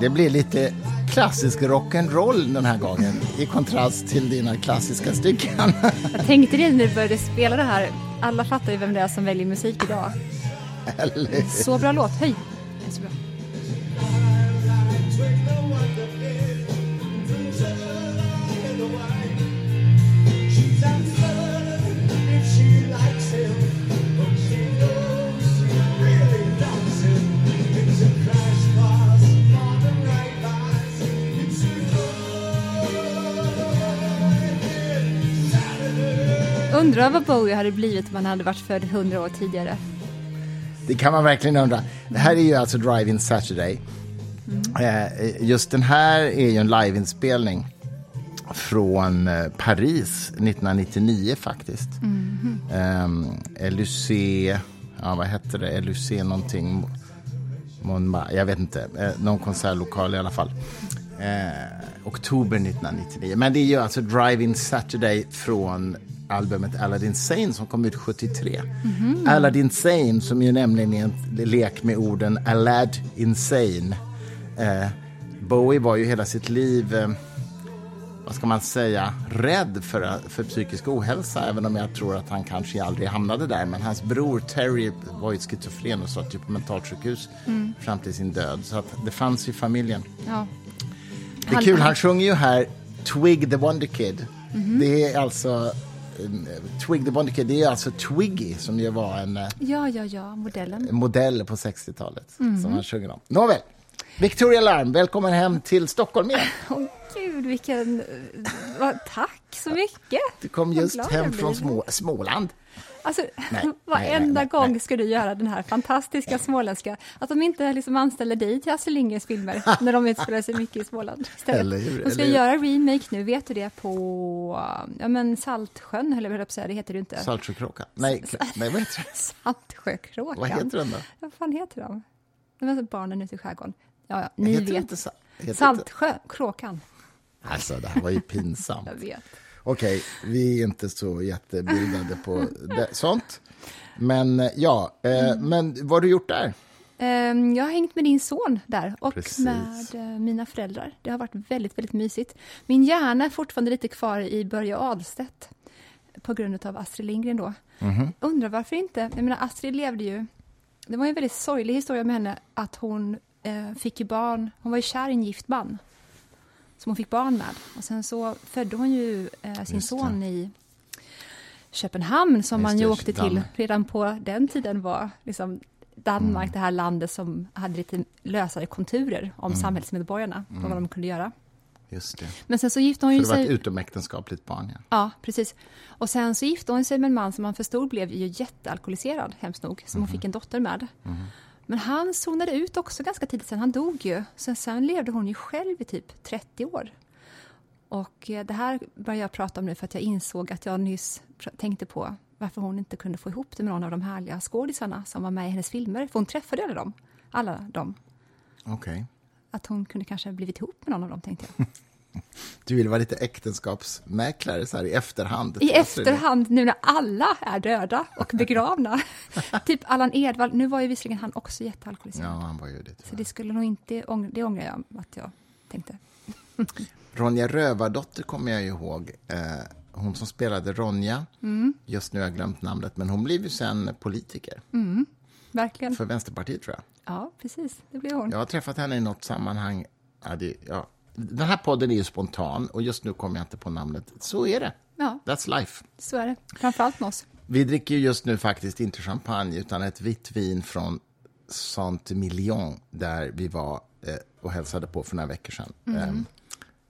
det blir lite klassisk rock'n'roll den här gången i kontrast till dina klassiska stycken. Jag tänkte det när du började spela det här. Alla fattar ju vem det är som väljer musik idag. Eller? Så bra låt. Höj! Undrar vad Bowie hade blivit om han hade varit född hundra år tidigare. Det kan man verkligen undra. Det här är ju alltså Drive-In Saturday. Eh, Just den här är ju en liveinspelning från eh, Paris 1999 faktiskt. Mm. LUC, ja vad hette det, LUC någonting, jag vet inte, eh, någon konsertlokal i alla fall. Eh, oktober 1999. Men det är ju alltså Drive-In Saturday från albumet Aladdin Sane som kom ut 73. Aladdin Sane som ju nämligen är en lek med orden Alad Insane. Eh, Bowie var ju hela sitt liv eh, vad ska man säga, rädd för, för psykisk ohälsa, även om jag tror att han kanske aldrig hamnade där. Men hans bror Terry var ju schizofren och satt ju på mentalsjukhus fram till sin död. Så att det fanns i familjen. Ja. Det är kul, han sjunger ju här Twig the Wonder Kid. Det är alltså Twig the Wonder Kid, det är alltså Twiggy som ju var en eh, Ja, ja, ja, modellen. modell på 60-talet som han sjunger om. Nåväl, Victoria Larm, välkommen hem till Stockholm igen. Åh gud, vilken... Vad, tack så mycket! Du kom just hem från Små, Småland. Alltså, nej, varenda nej, gång nej. ska du göra den här fantastiska småländska. Att de inte liksom anställer dig till Astrid Lindgrens filmer när de utspelar sig mycket i Småland. istället. Eller hur, De ska eller göra remake nu, vet du det, på ja, men Saltsjön, eller vad jag säga, det heter det inte. Saltsjökråka. Nej, nej, vad heter det? Saltsjökråkan. Vad heter den då? Vad fan heter de? De är barnen ute i skärgården. Ja, ja, ni Heter vet. inte sa- heter det inte- Saltsjökråkan. Alltså, det här var ju pinsamt. Jag vet. Okej, vi är inte så jättebildade på det, sånt. Men eh, ja, eh, Mm. men vad har du gjort där? Ehm, Jag har hängt med din son där och Precis. med eh, mina föräldrar. Det har varit väldigt, väldigt mysigt. Min hjärna är fortfarande lite kvar i Börje Ahlstedt på grund av Astrid Lindgren då. Mhm. Undrar varför inte. Jag menar, Astrid levde ju... Det var en väldigt sorglig historia med henne att hon eh, fick barn. Hon var ju kär i en gift man som hon fick barn med. Och sen så födde hon ju eh, sin Just det. son i Köpenhamn som Just man ju det, åkte till redan på den tiden var liksom Danmark, Mm. det här landet som hade lite lösare konturer om Mm. samhällsmedborgarna, och vad de kunde göra. Just det. Men sen så gifte hon ju det var ett sig... utomäktenskapligt barn, ja. Ja, precis. Och sen så gifte hon sig med en man som man förstod blev ju jättealkoholiserad, hemskt nog, som Mhm. hon fick en dotter med. Men han zonade ut också ganska tidigt sen, han dog ju. Så sen levde hon ju själv i typ 30 år. Och eh, det här börjar jag prata om nu för att jag insåg att jag nyss tänkte på varför hon inte kunde få ihop det med någon av de härliga skådisarna som var med i hennes filmer. För hon träffade alla dem. Alla dem. Okej. Att hon kunde kanske blivit ihop med någon av dem, tänkte jag. Du vill vara lite äktenskapsmäklare så här i efterhand? I efterhand, nu när alla är döda och begravna. typ Allan Edwall, nu var ju visserligen han också jättealkoholiserad. Ja, han var ju det. Så det skulle nog inte, det ångrar jag att jag tänkte. Ronja Rövardotter kommer jag ihåg. Eh, hon som spelade Ronja. Mm. Just nu har jag glömt namnet, men hon blev ju sen politiker. Verkligen. För Vänsterpartiet, tror jag. Ja, precis. Det blev hon. Jag har träffat henne i något sammanhang. Ja, det, ja. Den här podden är ju spontan och just nu kommer jag inte på namnet. Så är det. Ja, That's life. så är det. Framförallt med oss. Vi dricker ju just nu faktiskt inte champagne utan ett vitt vin från Saint-Emilion där vi var eh, och hälsade på för några veckor sedan. Eh,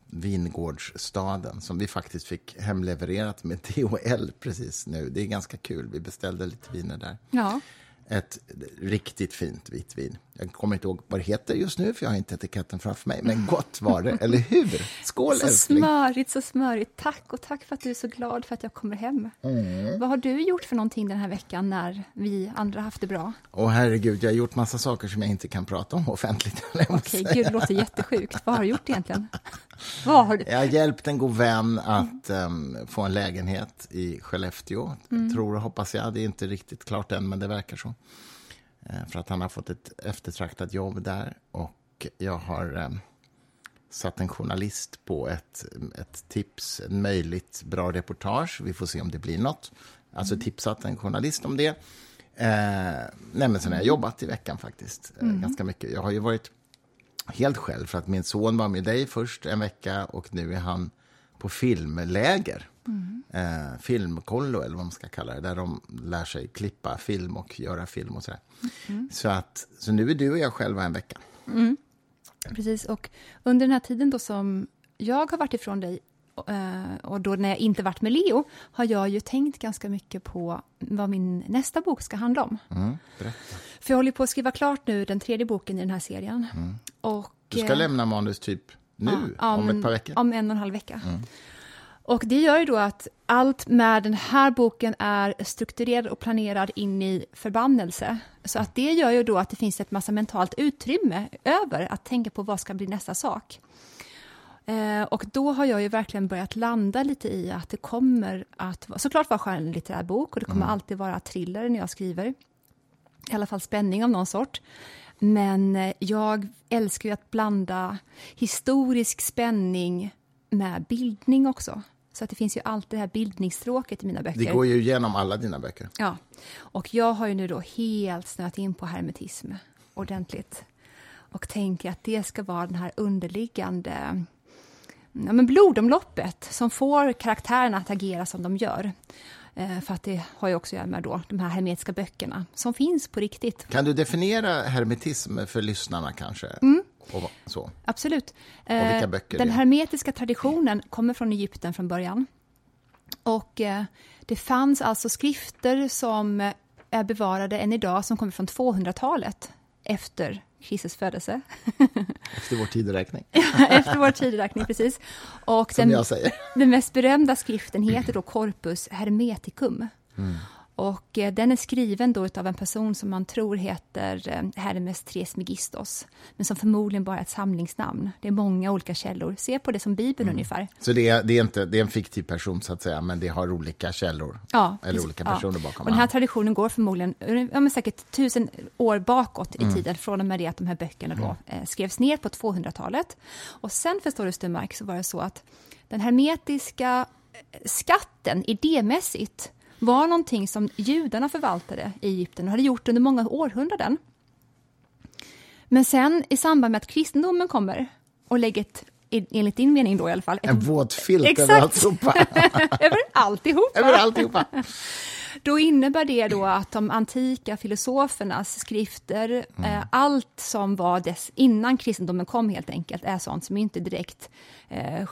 vingårdsstaden som vi faktiskt fick hemlevererat med DHL precis nu. Det är ganska kul. Vi beställde lite viner där. Ja, Ett riktigt fint vitt vin. Jag kommer inte ihåg vad det heter just nu, för jag har inte etiketten framför mig. Men gott var det, eller hur? Skål, så älskling! smörigt, så smörigt. Tack och tack för att du är så glad för att jag kommer hem. Mm. Vad har du gjort för någonting den här veckan när vi andra haft det bra? Åh herregud, jag har gjort massa saker som jag inte kan prata om offentligt. Okej, säga. gud, det låter jättesjukt. Vad har du gjort egentligen? Vad? Jag har hjälpt en god vän att em, få en lägenhet i Skellefteå. Tror och hoppas jag. Det är inte riktigt klart än, men det verkar så. Eh, för att han har fått ett eftertraktat jobb där. Och jag har eh, satt en journalist på ett, ett tips, en möjligt bra reportage. Vi får se om det blir något. Alltså mm. tipsat en journalist om det. Eh, nej, men sen har jag jobbat i veckan faktiskt, eh, mm. ganska mycket. Jag har ju varit helt själv för att min son var med dig först en vecka och nu är han på filmläger. Mm. Eh, filmkollo eller vad man ska kalla det, där de lär sig klippa film och göra film och sådär. Mm. Så, att, så nu är du och jag själva en vecka. Mm. Precis, och under den här tiden då som jag har varit ifrån dig eh, och då när jag inte varit med Leo har jag ju tänkt ganska mycket på vad min nästa bok ska handla om. Mm, För jag håller på att skriva klart nu den tredje boken i den här serien. Mm. Och, du ska eh, lämna manus typ nu, ja, om, om, ett par veckor? Om en och en halv vecka. Mm. Och det gör ju då att allt med den här boken är strukturerad och planerad in i förbannelse. Så att det gör ju då att det finns ett massa mentalt utrymme över att tänka på vad ska bli nästa sak. Eh, och då har jag ju verkligen börjat landa lite i att det kommer att såklart vara skönlitterär bok och det kommer mm. alltid vara thriller när jag skriver. I alla fall spänning av någon sort. Men eh, jag älskar ju att blanda historisk spänning med bildning också. Så att det finns ju alltid det här bildningsstråket i mina böcker. Det går ju igenom alla dina böcker. Ja. Och jag har ju nu då helt snöat in på hermetism ordentligt. Och tänker att det ska vara den här underliggande ja, men blodomloppet som får karaktärerna att agera som de gör. Eh, för att det har ju också att göra med då, de här hermetiska böckerna som finns på riktigt. Kan du definiera hermetism för lyssnarna kanske? Mm. Och så. Absolut. Och vilka eh, böcker Den hermetiska traditionen kommer från Egypten från början. Och eh, det fanns alltså skrifter som är bevarade än idag som kommer från 200-talet efter Kristus födelse. Efter vår tideräkning. Efter vår tideräkning, precis. Och Som den, jag säger. Den mest berömda skriften heter då Corpus Hermeticum. Mm. Och eh, den är skriven då av en person som man tror heter eh, Hermes Trismegistos, men som förmodligen bara är ett samlingsnamn. Det är många olika källor. Se på det som Bibeln mm. ungefär. Så det är, det, är inte, det är en fiktiv person, så att säga, men det har olika källor? Ja, eller olika personer ja. bakom? Och den här traditionen går förmodligen ja, men säkert tusen år bakåt i mm. tiden, från och med det att de här böckerna då, mm. eh, skrevs ner på 200-talet. Och sen, förstår du, Sturmark, så var det så att den hermetiska skatten idémässigt var någonting som judarna förvaltade i Egypten och hade gjort under många århundraden. Men sen i samband med att kristendomen kommer och lägger ett enligt din mening då i alla fall. En våt filt över alltihopa. över alltihopa. över alltihopa. Då innebär det då att de antika filosofernas skrifter, mm. eh, allt som var dess innan kristendomen kom helt enkelt, är sånt som inte direkt eh, eh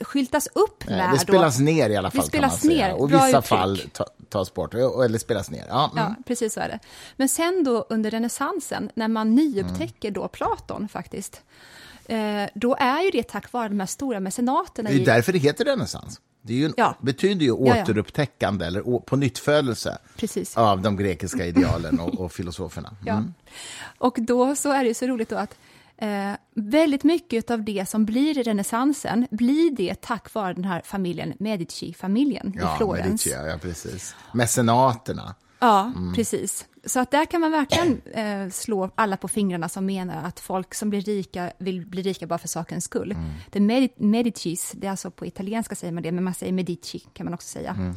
skyltas upp med. Det spelas då, ner i alla fall, det spelas. Ner, och vissa fall ta, tas bort, eller spelas ner. Ja, mm. ja, precis så är det. Men sen då under renässansen, när man nyupptäcker då Platon faktiskt, eh, då är ju det tack vare de här stora mecenaterna. Det är därför det heter renässans. Det ju, ja. betyder ju återupptäckande ja, ja. eller på nyttfödelse av de grekiska idealen och, och filosoferna. Mm. Ja. Och då så är det så roligt då att eh, väldigt mycket av det som blir renässansen blir det tack vare den här familjen, Medici-familjen i Florens. Medici, ja, precis. Mecenaterna. Ja, mm. precis. Så att där kan man verkligen eh, slå alla på fingrarna som menar att folk som blir rika vill bli rika bara för sakens skull. Mm. Det Med Medicis, det är alltså på italienska säger man det, men man säger Medici kan man också säga. Mm.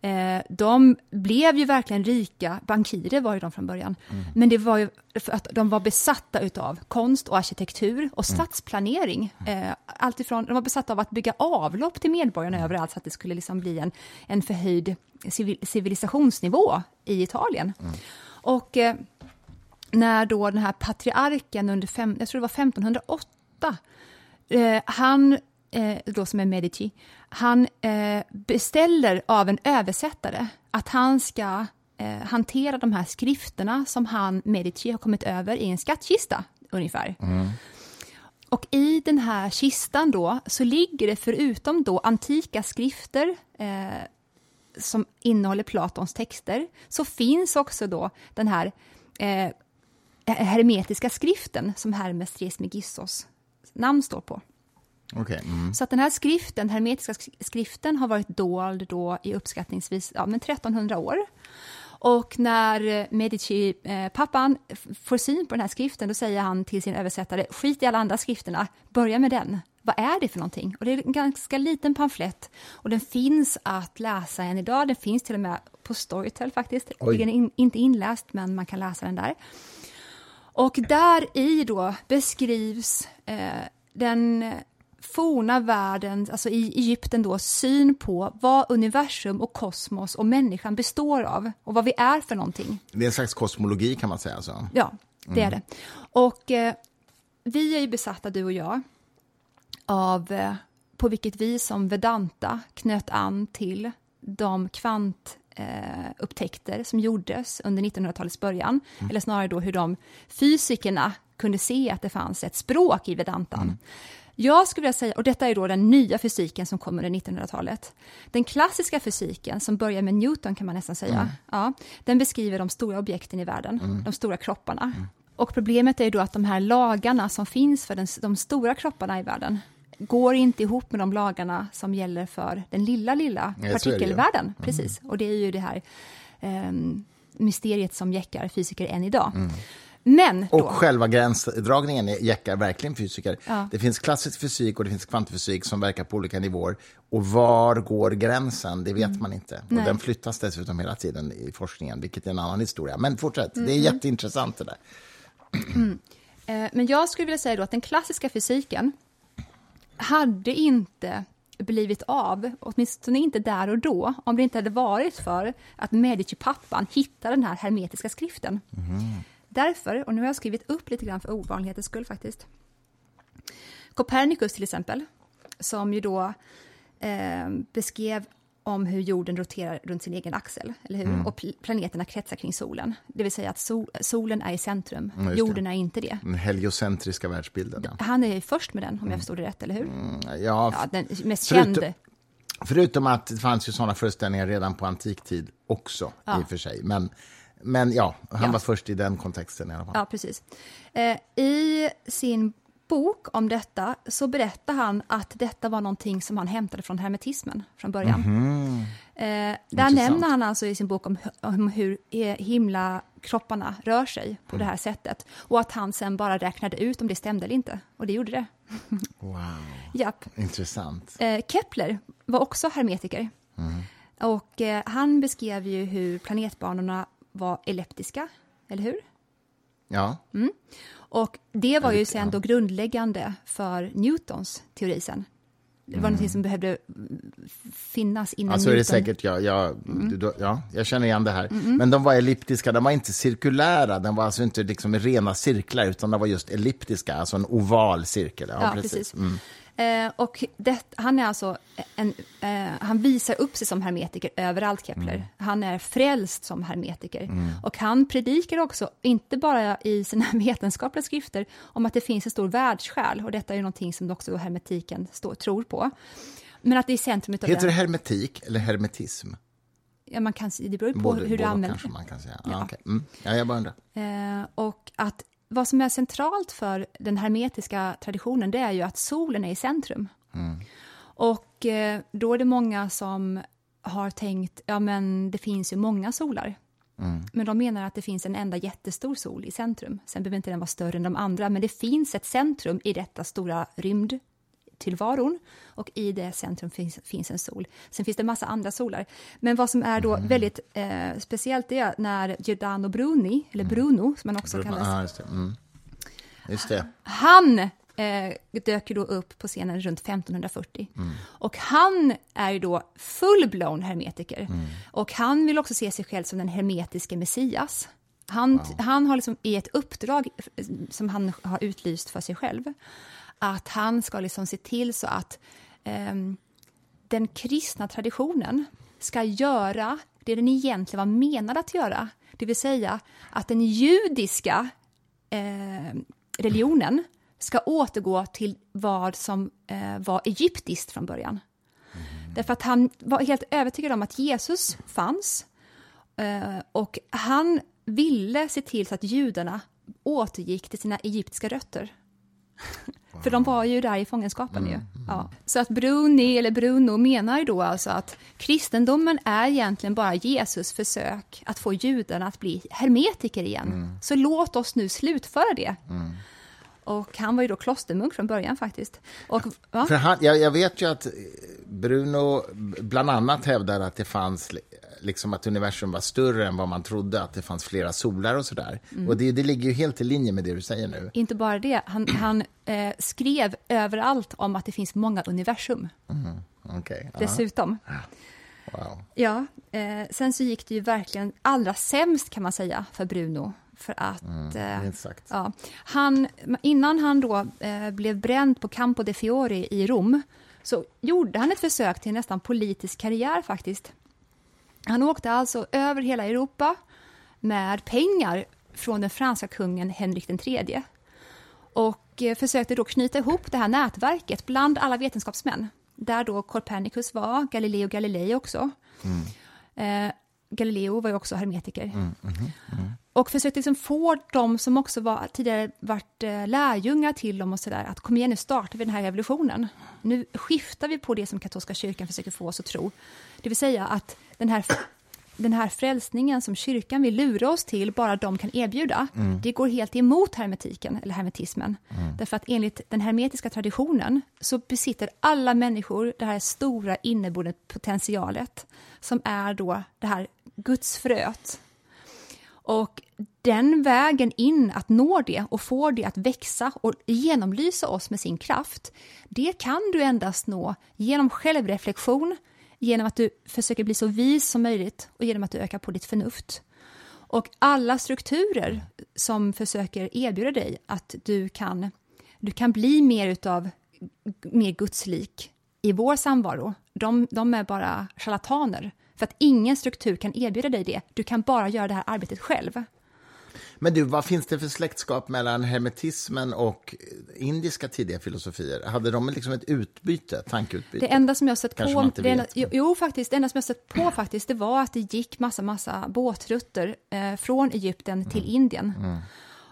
Eh, de blev ju verkligen rika, bankirer var ju de från början, mm. men det var ju för att de var besatta utav konst och arkitektur och mm. stadsplanering. Eh, alltifrån, de var besatta av att bygga avlopp till medborgarna mm. överallt så att det skulle liksom bli en, en förhöjd civil, civilisationsnivå i Italien. Mm. Och eh, när då den här patriarken under, fem, jag tror det var 1508, eh, han, eh, då som är Medici, han eh, beställer av en översättare att han ska eh, hantera de här skrifterna som han, Medici, har kommit över i en skattkista, ungefär. Mm. Och i den här kistan då så ligger det förutom då antika skrifter eh, som innehåller Platons texter, så finns också då den här eh, hermetiska skriften som Hermes Trismegistos namn står på. Okay. Mm. Så att den här skriften, hermetiska skriften har varit dold då i uppskattningsvis ja, men 1300 år. Och när Medici-pappan får syn på den här skriften, då säger han till sin översättare, skit i alla andra skrifterna, börja med den. Vad är det för någonting? Och det är en ganska liten pamflett och den finns att läsa än idag. Den finns till och med på Storytel faktiskt. Oj. Den är in, inte inläst, men man kan läsa den där. Och där i då beskrivs eh, den forna världen, alltså i Egypten då, syn på vad universum och kosmos och människan består av och vad vi är för någonting. Det är en slags kosmologi kan man säga. Alltså. Ja, det är det. Och eh, vi är ju besatta, du och jag, av eh, på vilket vis som Vedanta knöt an till de kvantupptäckter som gjordes under 1900-talets början, eller snarare då hur de fysikerna kunde se att det fanns ett språk i Vedantan. Jag skulle vilja säga, och detta är då den nya fysiken som kommer under 1900-talet. Den klassiska fysiken, som börjar med Newton kan man nästan säga, ja, den beskriver de stora objekten i världen, de stora kropparna. Och problemet är då att de här lagarna som finns för den, de stora kropparna i världen går inte ihop med de lagarna som gäller för den lilla, lilla Ja, så är det ju. partikelvärlden. Precis, och det är ju det här ehm, mysteriet som jäckar fysiker än idag. Men då, Och själva gränsdragningen jäckar verkligen fysiker. Ja. Det finns klassisk fysik och det finns kvantfysik som verkar på olika nivåer. Och var går gränsen? Det vet man inte. Och den flyttas dessutom hela tiden i forskningen, vilket är en annan historia. Men fortsätt, det är Mm. jätteintressant det där. Eh, Men jag skulle vilja säga att den klassiska fysiken hade inte blivit av, åtminstone inte där och då, om det inte hade varit för att Medici-pappan hittade den här hermetiska skriften. Därför, och nu har jag skrivit upp lite grann för ovanlighetens skull faktiskt. Copernicus till exempel, som ju då eh, beskrev om hur jorden roterar runt sin egen axel, eller hur? Och pl- planeterna kretsar kring solen. Det vill säga att sol, solen är i centrum, Mm, jorden är inte det. Den heliocentriska världsbilden. Ja. Han är ju först med den, om jag förstod det rätt, eller hur? Ja, Ja, den mest Förutom- kände. Förutom att det fanns ju sådana föreställningar redan på antiktid också, Ja. i och för sig. Men, men ja, han Ja. var först i den kontexten i alla fall. Ja, precis. Eh, I sin bok om detta så berättar han att detta var någonting som han hämtade från hermetismen från början. Eh, där nämner han alltså i sin bok om, om hur eh, himlakropparna rör sig på det här sättet och att han sen bara räknade ut om det stämde eller inte. Och det gjorde det. Wow, Japp. intressant. Eh, Kepler var också hermetiker. Och eh, han beskrev ju hur planetbanorna var elliptiska, eller hur? Ja, Och det var ju sen då grundläggande för Newtons teori sen. Det var någonting som behövde mm, finnas innan alltså är det Newton. säkert, ja, ja, du, du, ja, jag känner igen det här. Men de var elliptiska, de var inte cirkulära, de var alltså inte liksom rena cirklar, utan de var just elliptiska, alltså en oval cirkel. Ja, Ja, precis. precis. Mm. Eh, och det, han är alltså en, eh, han visar upp sig som hermetiker överallt, Kepler. Mm. Han är frälst som hermetiker. Och han predikar också, inte bara i sina vetenskapliga skrifter, om att det finns en stor världssjäl. Och detta är ju någonting som också hermetiken står, tror på. Men att det är centrumet av Heter det hermetik eller hermetism? Ja, man kan, det beror på Både, hur du både och använder kanske man kan säga. Ja. Okej. Mm. ja, jag bara undrar. Eh, och att vad som är centralt för den hermetiska traditionen, det är ju att solen är i centrum. Och eh, då är det många som har tänkt, ja men det finns ju många solar. Men de menar att det finns en enda jättestor sol i centrum. Sen behöver inte den vara större än de andra, men det finns ett centrum i detta stora rymdtillvaron. Och i det centrum finns, finns en sol. Sen finns det massa andra solar. Men vad som är då väldigt eh, speciellt är när Giordano Bruni, eller Bruno som han också kallas, Ja, just det. Mm. Just det. han eh, dök ju då upp på scenen runt 1540. Och han är ju då full-blown hermetiker. Och han vill också se sig själv som den hermetiske Messias. Han, han har liksom i ett uppdrag eh, som han har utlyst för sig själv, att han ska liksom se till så att ehm, den kristna traditionen ska göra det den egentligen var menad att göra. Det vill säga att den judiska eh, religionen ska återgå till vad som eh, var egyptiskt från början. Därför att han var helt övertygad om att Jesus fanns eh, och han ville se till så att judarna återgick till sina egyptiska rötter. För de var ju där i fångenskapen ju. Ja. Så att Bruni, eller Bruno, menar ju då alltså att kristendomen är egentligen bara Jesus försök att få judarna att bli hermetiker igen. Så låt oss nu slutföra det. Och han var ju då klostermunk från början faktiskt. Och. För han, jag, jag vet ju att Bruno bland annat hävdar att det fanns liksom att universum var större än vad man trodde, att det fanns flera solar och sådär. Mm. Och det, det ligger ju helt i linje med det du säger nu. Inte bara det, han, han eh, skrev överallt om att det finns många universum. Mm. Okay. Dessutom. Wow. Ja, eh, sen så gick det ju verkligen allra sämst kan man säga för Bruno. För att mm, eh, ja, han, innan han då eh, blev bränd på Campo de Fiori i Rom så gjorde han ett försök till nästan politisk karriär faktiskt. Han åkte alltså över hela Europa med pengar från den franska kungen Henrik III och eh, försökte då knyta ihop det här nätverket bland alla vetenskapsmän, där då Copernicus var, Galileo Galilei också. Mm. Eh, Galileo var ju också hermetiker. Mm, mm, mm. Och försökte liksom få dem som också var, tidigare varit eh, lärjungar till dem och sådär, att kom igen nu startar vi den här revolutionen. Nu skiftar vi på det som katolska kyrkan försöker få oss att tro. Det vill säga att den här, den här frälsningen som kyrkan vill lura oss till, bara de kan erbjuda, mm. det går helt emot hermetiken, eller hermetismen. Mm. Därför att enligt den hermetiska traditionen så besitter alla människor det här stora inneboende potentialet, som är då det här Guds fröet. Och den vägen in att nå det och få det att växa och genomlysa oss med sin kraft, det kan du endast nå genom självreflektion, genom att du försöker bli så vis som möjligt och genom att du ökar på ditt förnuft. Och alla strukturer som försöker erbjuda dig att du kan, du kan bli mer utav mer gudslik i vår samvaro, de, de är bara charlataner. För att ingen struktur kan erbjuda dig det. Du kan bara göra det här arbetet själv. Men du, vad finns det för släktskap mellan hermetismen och indiska tidiga filosofier? Hade de liksom ett utbyte, tankeutbyte? Det enda som jag sett Kanske på... Det enda, jo, jo, faktiskt. Det enda som jag sett på faktiskt, det var att det gick massa, massa båtrutter eh, från Egypten till mm. Indien. Mm.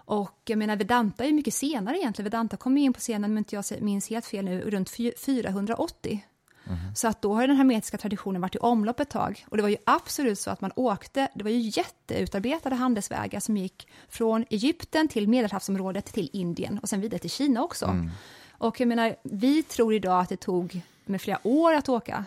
Och jag menar, Vedanta är mycket senare egentligen. Vedanta kom in på scenen, om inte jag minns helt fel nu, runt 480. Mm. Så att då har den hermetiska traditionen varit i omlopp ett tag. Och det var ju absolut så att man åkte, det var ju jätteutarbetade handelsvägar som gick från Egypten till Medelhavsområdet till Indien och sen vidare till Kina också. Mm. Och jag menar, vi tror idag att det tog med flera år att åka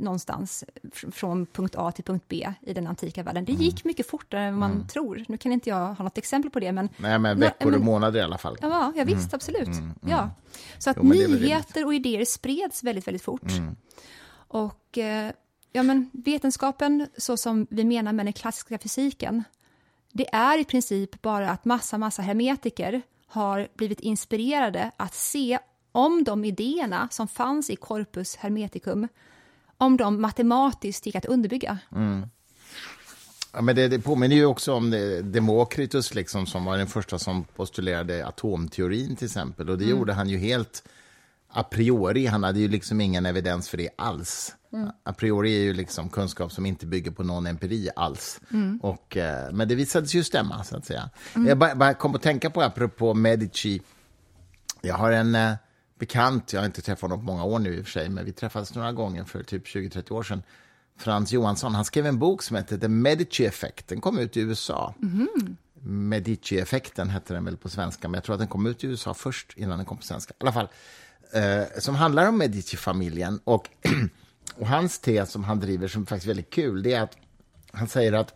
någonstans från punkt A till punkt B i den antika världen. Det gick mm. mycket fortare än man mm. tror. Nu kan inte jag ha något exempel på det, men... Nej, men veckor och månader i alla fall. Ja, ja visst, mm. absolut. Mm. Ja. Så att jo, nyheter och idéer spreds väldigt, väldigt fort. Och eh, ja, men vetenskapen, så som vi menar med den klassiska fysiken, det är i princip bara att massa, massa hermetiker har blivit inspirerade att se om de idéerna som fanns i Corpus Hermeticum om de matematiskt gick att underbygga. Mm. Ja, men det, det påminner ju också om Demokritus, liksom, som var den första som postulerade atomteorin, till exempel. Och det mm. gjorde han ju helt a priori. Han hade ju liksom ingen evidens för det alls. Mm. A priori är ju liksom kunskap som inte bygger på någon empiri alls. Mm. Och, eh, men det visade sig ju stämma, så att säga. Mm. Jag bara, bara kom att tänka på, apropå Medici, jag har en... Bekant, jag har inte träffat honom på många år nu i och för sig, men vi träffades några gånger för typ 20-30 år sedan. Frans Johansson, han skrev en bok som heter The Medici Effect. Den kom ut i USA. Mm. Medici-effekten hette den väl på svenska, men jag tror att den kom ut i USA först innan den kom på svenska. I alla fall, eh, som handlar om Medici-familjen. Och, och hans tes som han driver, som faktiskt är väldigt kul, det är att han säger att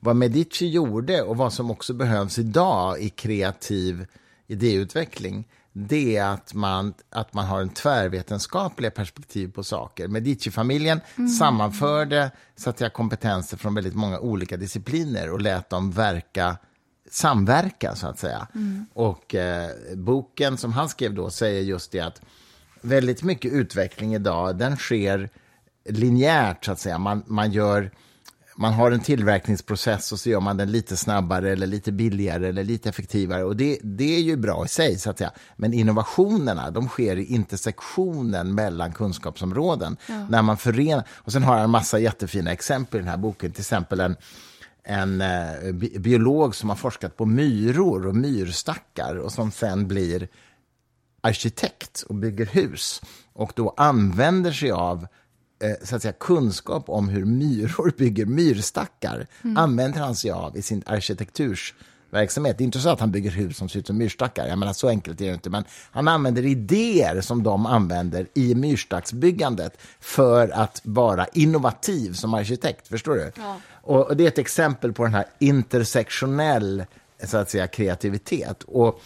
vad Medici gjorde och vad som också behövs idag i kreativ idéutveckling, det är att man, att man har en tvärvetenskapliga perspektiv på saker. Medici-familjen mm. sammanförde så att jag, kompetenser från väldigt många olika discipliner och lät dem verka samverka, så att säga. Mm. Och eh, boken som han skrev då säger just det att väldigt mycket utveckling idag, den sker linjärt, så att säga. Man, man gör man har en tillverkningsprocess och så gör man den lite snabbare eller lite billigare eller lite effektivare. Och det, det är ju bra i sig, så att säga. Men innovationerna, de sker i intersektionen mellan kunskapsområden. Ja. När man förenar, och sen har jag en massa jättefina exempel i den här boken, till exempel en en eh, biolog som har forskat på myror och myrstackar och som sen blir arkitekt och bygger hus och då använder sig av så att säga, kunskap om hur myror bygger myrstackar mm. använder han sig av i sin arkitektursverksamhet. Det är inte så att han bygger hus som ser ut som myrstackar, jag menar, så enkelt är det inte, men han använder idéer som de använder i myrstacksbyggandet för att vara innovativ som arkitekt, förstår du? Ja. Och, och, det är ett exempel på den här intersektionell så att säga, kreativitet. Och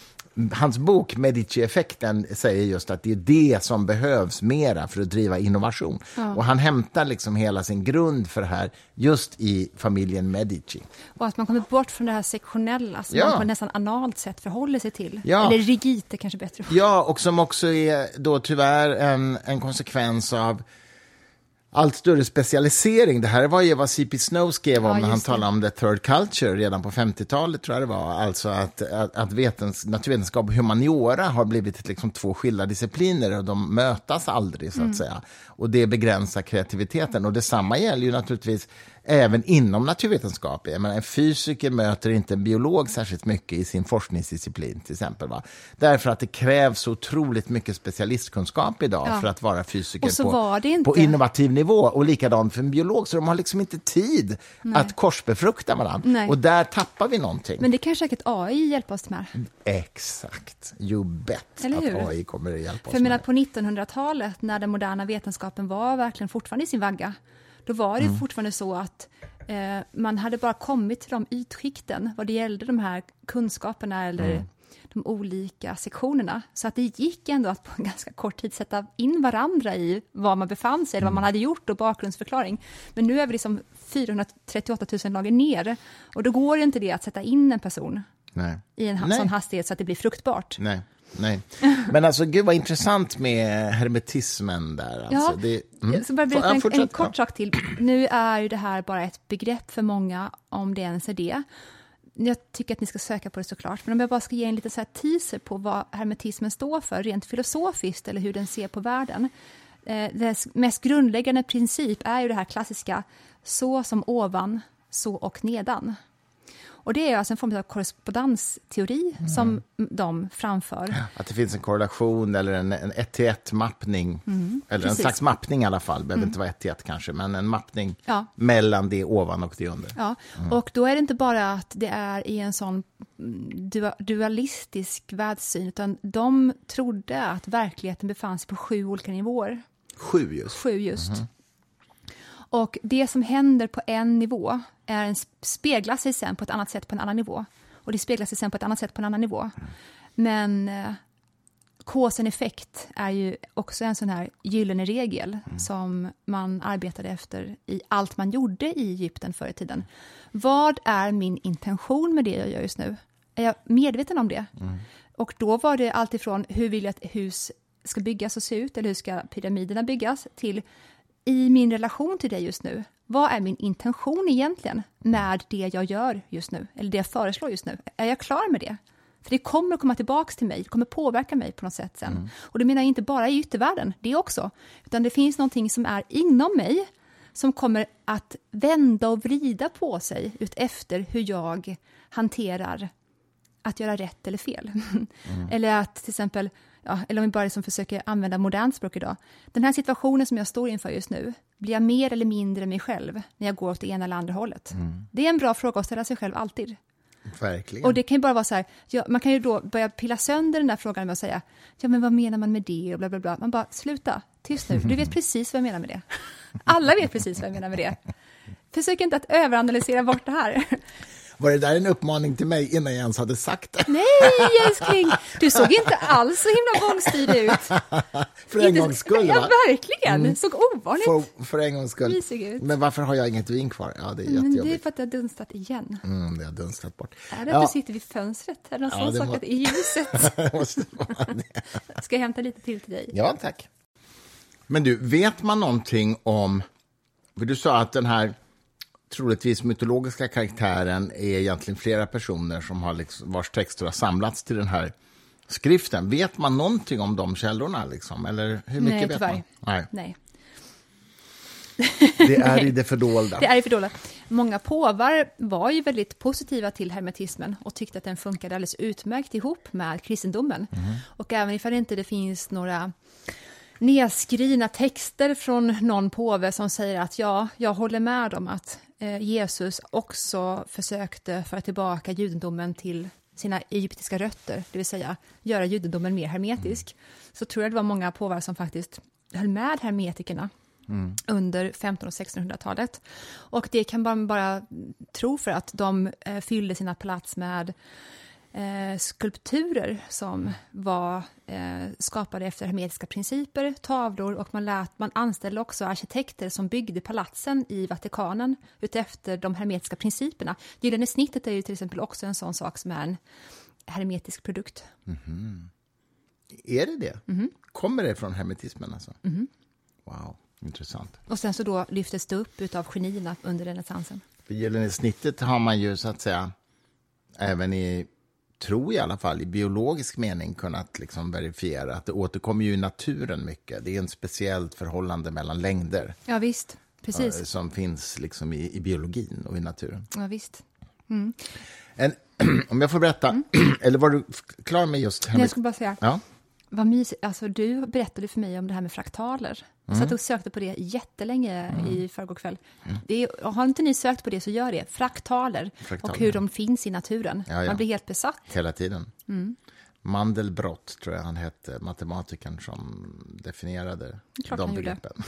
hans bok Medici-effekten säger just att det är det som behövs mera för att driva innovation. Ja. Och han hämtar liksom hela sin grund för det här just i familjen Medici. Och att man kommer bort från det här sektionella som ja. man på nästan analt sätt förhåller sig till. Ja. Eller rigid är kanske bättre. Ja, och som också är då tyvärr en, en konsekvens av allt större specialisering. Det här var ju vad C.P. Snow skrev om ja, när han talade om the third culture redan på 50-talet, tror jag det var. Alltså att, att, att vetens, naturvetenskap och humaniora har blivit liksom två skilda discipliner och de mötas aldrig, så att mm. säga. Och det begränsar kreativiteten. Och detsamma gäller ju naturligtvis även inom naturvetenskap. Jag menar, en fysiker möter inte en biolog särskilt mycket i sin forskningsdisciplin, till exempel. Va? Därför att det krävs otroligt mycket specialistkunskap idag ja. för att vara fysiker på, på, innovativ nivå. Och likadant för en biolog, så de har liksom inte tid Nej. att korsbefrukta varandra. Nej. Och där tappar vi någonting. Men det kan säkert AI hjälpa oss med. Exakt. You bet att AI kommer att hjälpa för oss med. På 1900-talet, när den moderna vetenskapen var verkligen fortfarande i sin vagga, då var det mm. fortfarande så att eh, man hade bara kommit till de ytskikten vad det gällde de här kunskaperna eller mm. de olika sektionerna. Så att det gick ändå att på en ganska kort tid sätta in varandra i var man befann sig, eller vad man mm. hade gjort och bakgrundsförklaring. Men nu är vi liksom 438 000 lager ner och då går det inte det att sätta in en person Nej. i en Nej. sån hastighet så att det blir fruktbart. Nej. Nej. Men alltså, gud vad intressant med hermetismen där. Alltså, ja, det, mm. Ska bara berätta en, en, kort sak till. Nu är ju det här bara ett begrepp för många, om det ens är det. Jag tycker att ni ska söka på det såklart, men om jag bara ska ge en liten så teaser på vad hermetismen står för, rent filosofiskt, eller hur den ser på världen. Eh, dess mest grundläggande princip är ju det här klassiska, så som ovan, så och nedan. Och det är alltså en form av korrespondensteori mm. som de framför. Att det finns en korrelation eller en, en ett-till-ett-mappning, mm. eller Precis. en slags mappning i alla fall, behöver mm. inte vara ett-till-ett kanske, men en mappning ja. mellan det ovan och det under. Ja, mm. och då är det inte bara att det är i en sån dualistisk världssyn, utan de trodde att verkligheten befann sig på sju olika nivåer. Sju just? Sju just. Och det som händer på en nivå är en, speglar sig sen på ett annat sätt på en annan nivå. Och det speglar sig sen på ett annat sätt på en annan nivå. Men eh, effekt är ju också en sån här gyllene regel mm. som man arbetade efter i allt man gjorde i Egypten förr i tiden. Vad är min intention med det jag gör just nu? Är jag medveten om det? Mm. Och då var det alltifrån hur vill jag att hus ska byggas och se ut, eller hur ska pyramiderna byggas, till i min relation till dig just nu, vad är min intention egentligen med det jag gör just nu, eller det jag föreslår just nu? Är jag klar med det? För det kommer att komma tillbaka till mig, det kommer påverka mig på något sätt sen. Mm. Och det menar jag inte bara i yttervärlden, det också, utan det finns någonting som är inom mig som kommer att vända och vrida på sig ut efter hur jag hanterar att göra rätt eller fel. Mm. eller att till exempel ja, eller om vi bara liksom försöker använda modernt språk idag. Den här situationen som jag står inför just nu, blir jag mer eller mindre mig själv när jag går åt det ena eller andra hållet? Mm. Det är en bra fråga att ställa sig själv alltid. Verkligen. Och det kan ju bara vara så här, ja, man kan ju då börja pilla sönder den där frågan med att säga, ja men vad menar man med det och bla bla bla. Man bara, sluta, tyst nu, du vet precis vad jag menar med det. Alla vet precis vad jag menar med det. Försök inte att överanalysera bort det här. Var det där en uppmaning till mig innan jag ens hade sagt det? Nej, älskling! Du såg inte alls så himla bångstyrig ut. för en gångs skull, va? Ja, verkligen. Mm. Såg ovanligt för, för en gångs skull. Ut. Men varför har jag inget vin kvar? Ja, det är jättejobbigt. Men det är för att det har dunstat igen. Mm, det har dunstat bort. Är det att ja. du sitter vid fönstret? Är det någon ja, sån sak att i ljuset? måste vara det. Ska jag hämta lite till till dig? Ja, tack. Men du, vet man någonting om... För du sa att den här troligtvis mytologiska karaktären är egentligen flera personer som har liksom, vars texter har samlats till den här skriften. Vet man någonting om de källorna? Liksom? Eller hur mycket Nej, vet man? Nej. Nej. Det är i det fördolda. det är i fördolda. Många påvar var ju väldigt positiva till hermetismen och tyckte att den funkade alldeles utmärkt ihop med kristendomen. Mm. Och även ifall inte det finns några nedskrivna texter från någon påve som säger att ja, jag håller med om att Jesus också försökte föra tillbaka judendomen till sina egyptiska rötter, det vill säga göra judendomen mer hermetisk, mm. så tror jag det var många påvar som faktiskt höll med hermetikerna mm. under 1500 och 1600-talet. Och det kan man bara tro för att de eh, fyllde sina palats med eh, skulpturer som var eh, skapade efter hermetiska principer, tavlor och man, lät, man anställde också arkitekter som byggde palatsen i Vatikanen utefter de hermetiska principerna. Gyllene snittet är ju till exempel också en sån sak som är en hermetisk produkt. Mm -hmm. Är det det? Mm -hmm. Kommer det från hermetismen? Alltså? Mm -hmm. Wow, intressant. Och sen så då lyftes det upp av genierna under renässansen. För gyllene snittet har man ju så att säga även i tror i alla fall, i biologisk mening kunnat liksom verifiera att det återkommer ju i naturen mycket. Det är en speciellt förhållande mellan längder. Ja, visst. Precis. Som finns liksom i, i biologin och i naturen. Ja, visst. Mm. En, om jag får berätta, mm. eller var du klar med just... Jag skulle bara säga, ja? Vad mysigt. Alltså, du berättade för mig om det här med fraktaler. Jag satt mm. och sökte på det jättelänge mm. i förrgår kväll. Mm. Det är, har inte ni sökt på det så gör det. Fraktaler, Fraktaler. och hur de finns i naturen. Ja, ja. Man blir helt besatt. Hela tiden. Mm. Mandelbrott tror jag han hette, matematikern som definierade Klart de begreppen.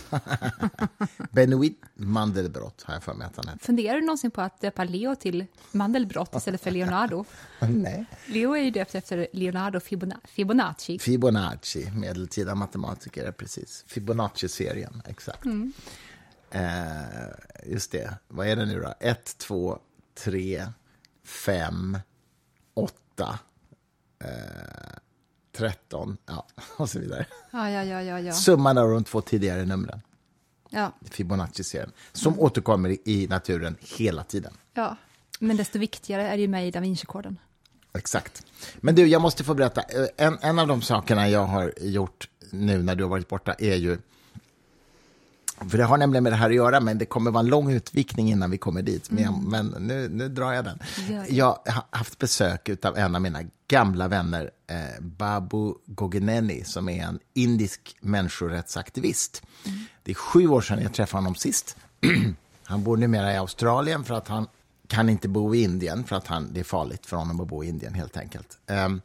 Benoit Mandelbrott har jag för mig att han hette. Funderar du någonsin på att döpa Leo till Mandelbrott istället för Leonardo? Nej. Leo är ju döpt efter Leonardo Fibonacci. Fibonacci, medeltida matematiker, precis. Fibonacci-serien, exakt. Mm. Eh, just det, vad är det nu då? 1, 2, 3, 5, 8 Eh, 13, ja, och så vidare. Ja, ja, ja, ja, ja. Summan av de två tidigare numren. Ja. Fibonacci-serien, som mm. återkommer i naturen hela tiden. Ja, men desto viktigare är det ju med i Da Vinci-koden. Exakt. Men du, jag måste få berätta. Eh, en, en av de sakerna jag har gjort nu när du har varit borta är ju för det har nämligen med det här att göra, men det kommer vara en lång utvikning innan vi kommer dit. Men, mm. men nu, nu drar jag den. Jag har haft besök av en av mina gamla vänner, eh, Babu Gogineni, som är en indisk människorättsaktivist. Mm. Det är sju år sedan jag träffade honom sist. han bor numera i Australien för att han kan inte bo i Indien, för att han, det är farligt för honom att bo i Indien helt enkelt. Um,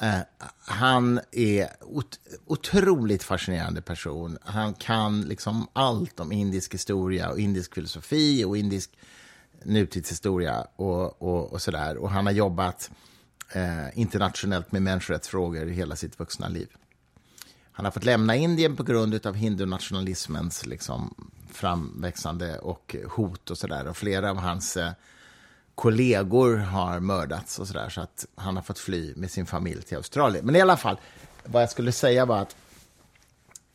Eh, han är ot otroligt fascinerande person. Han kan liksom allt om indisk historia och indisk filosofi och indisk nutidshistoria och, och, och sådär. Och han har jobbat eh, internationellt med människorättsfrågor hela sitt vuxna liv. Han har fått lämna Indien på grund av hindunationalismens liksom, framväxande och hot och sådär. Och flera av hans eh, kollegor har mördats och sådär, så att han har fått fly med sin familj till Australien. Men i alla fall, vad jag skulle säga var att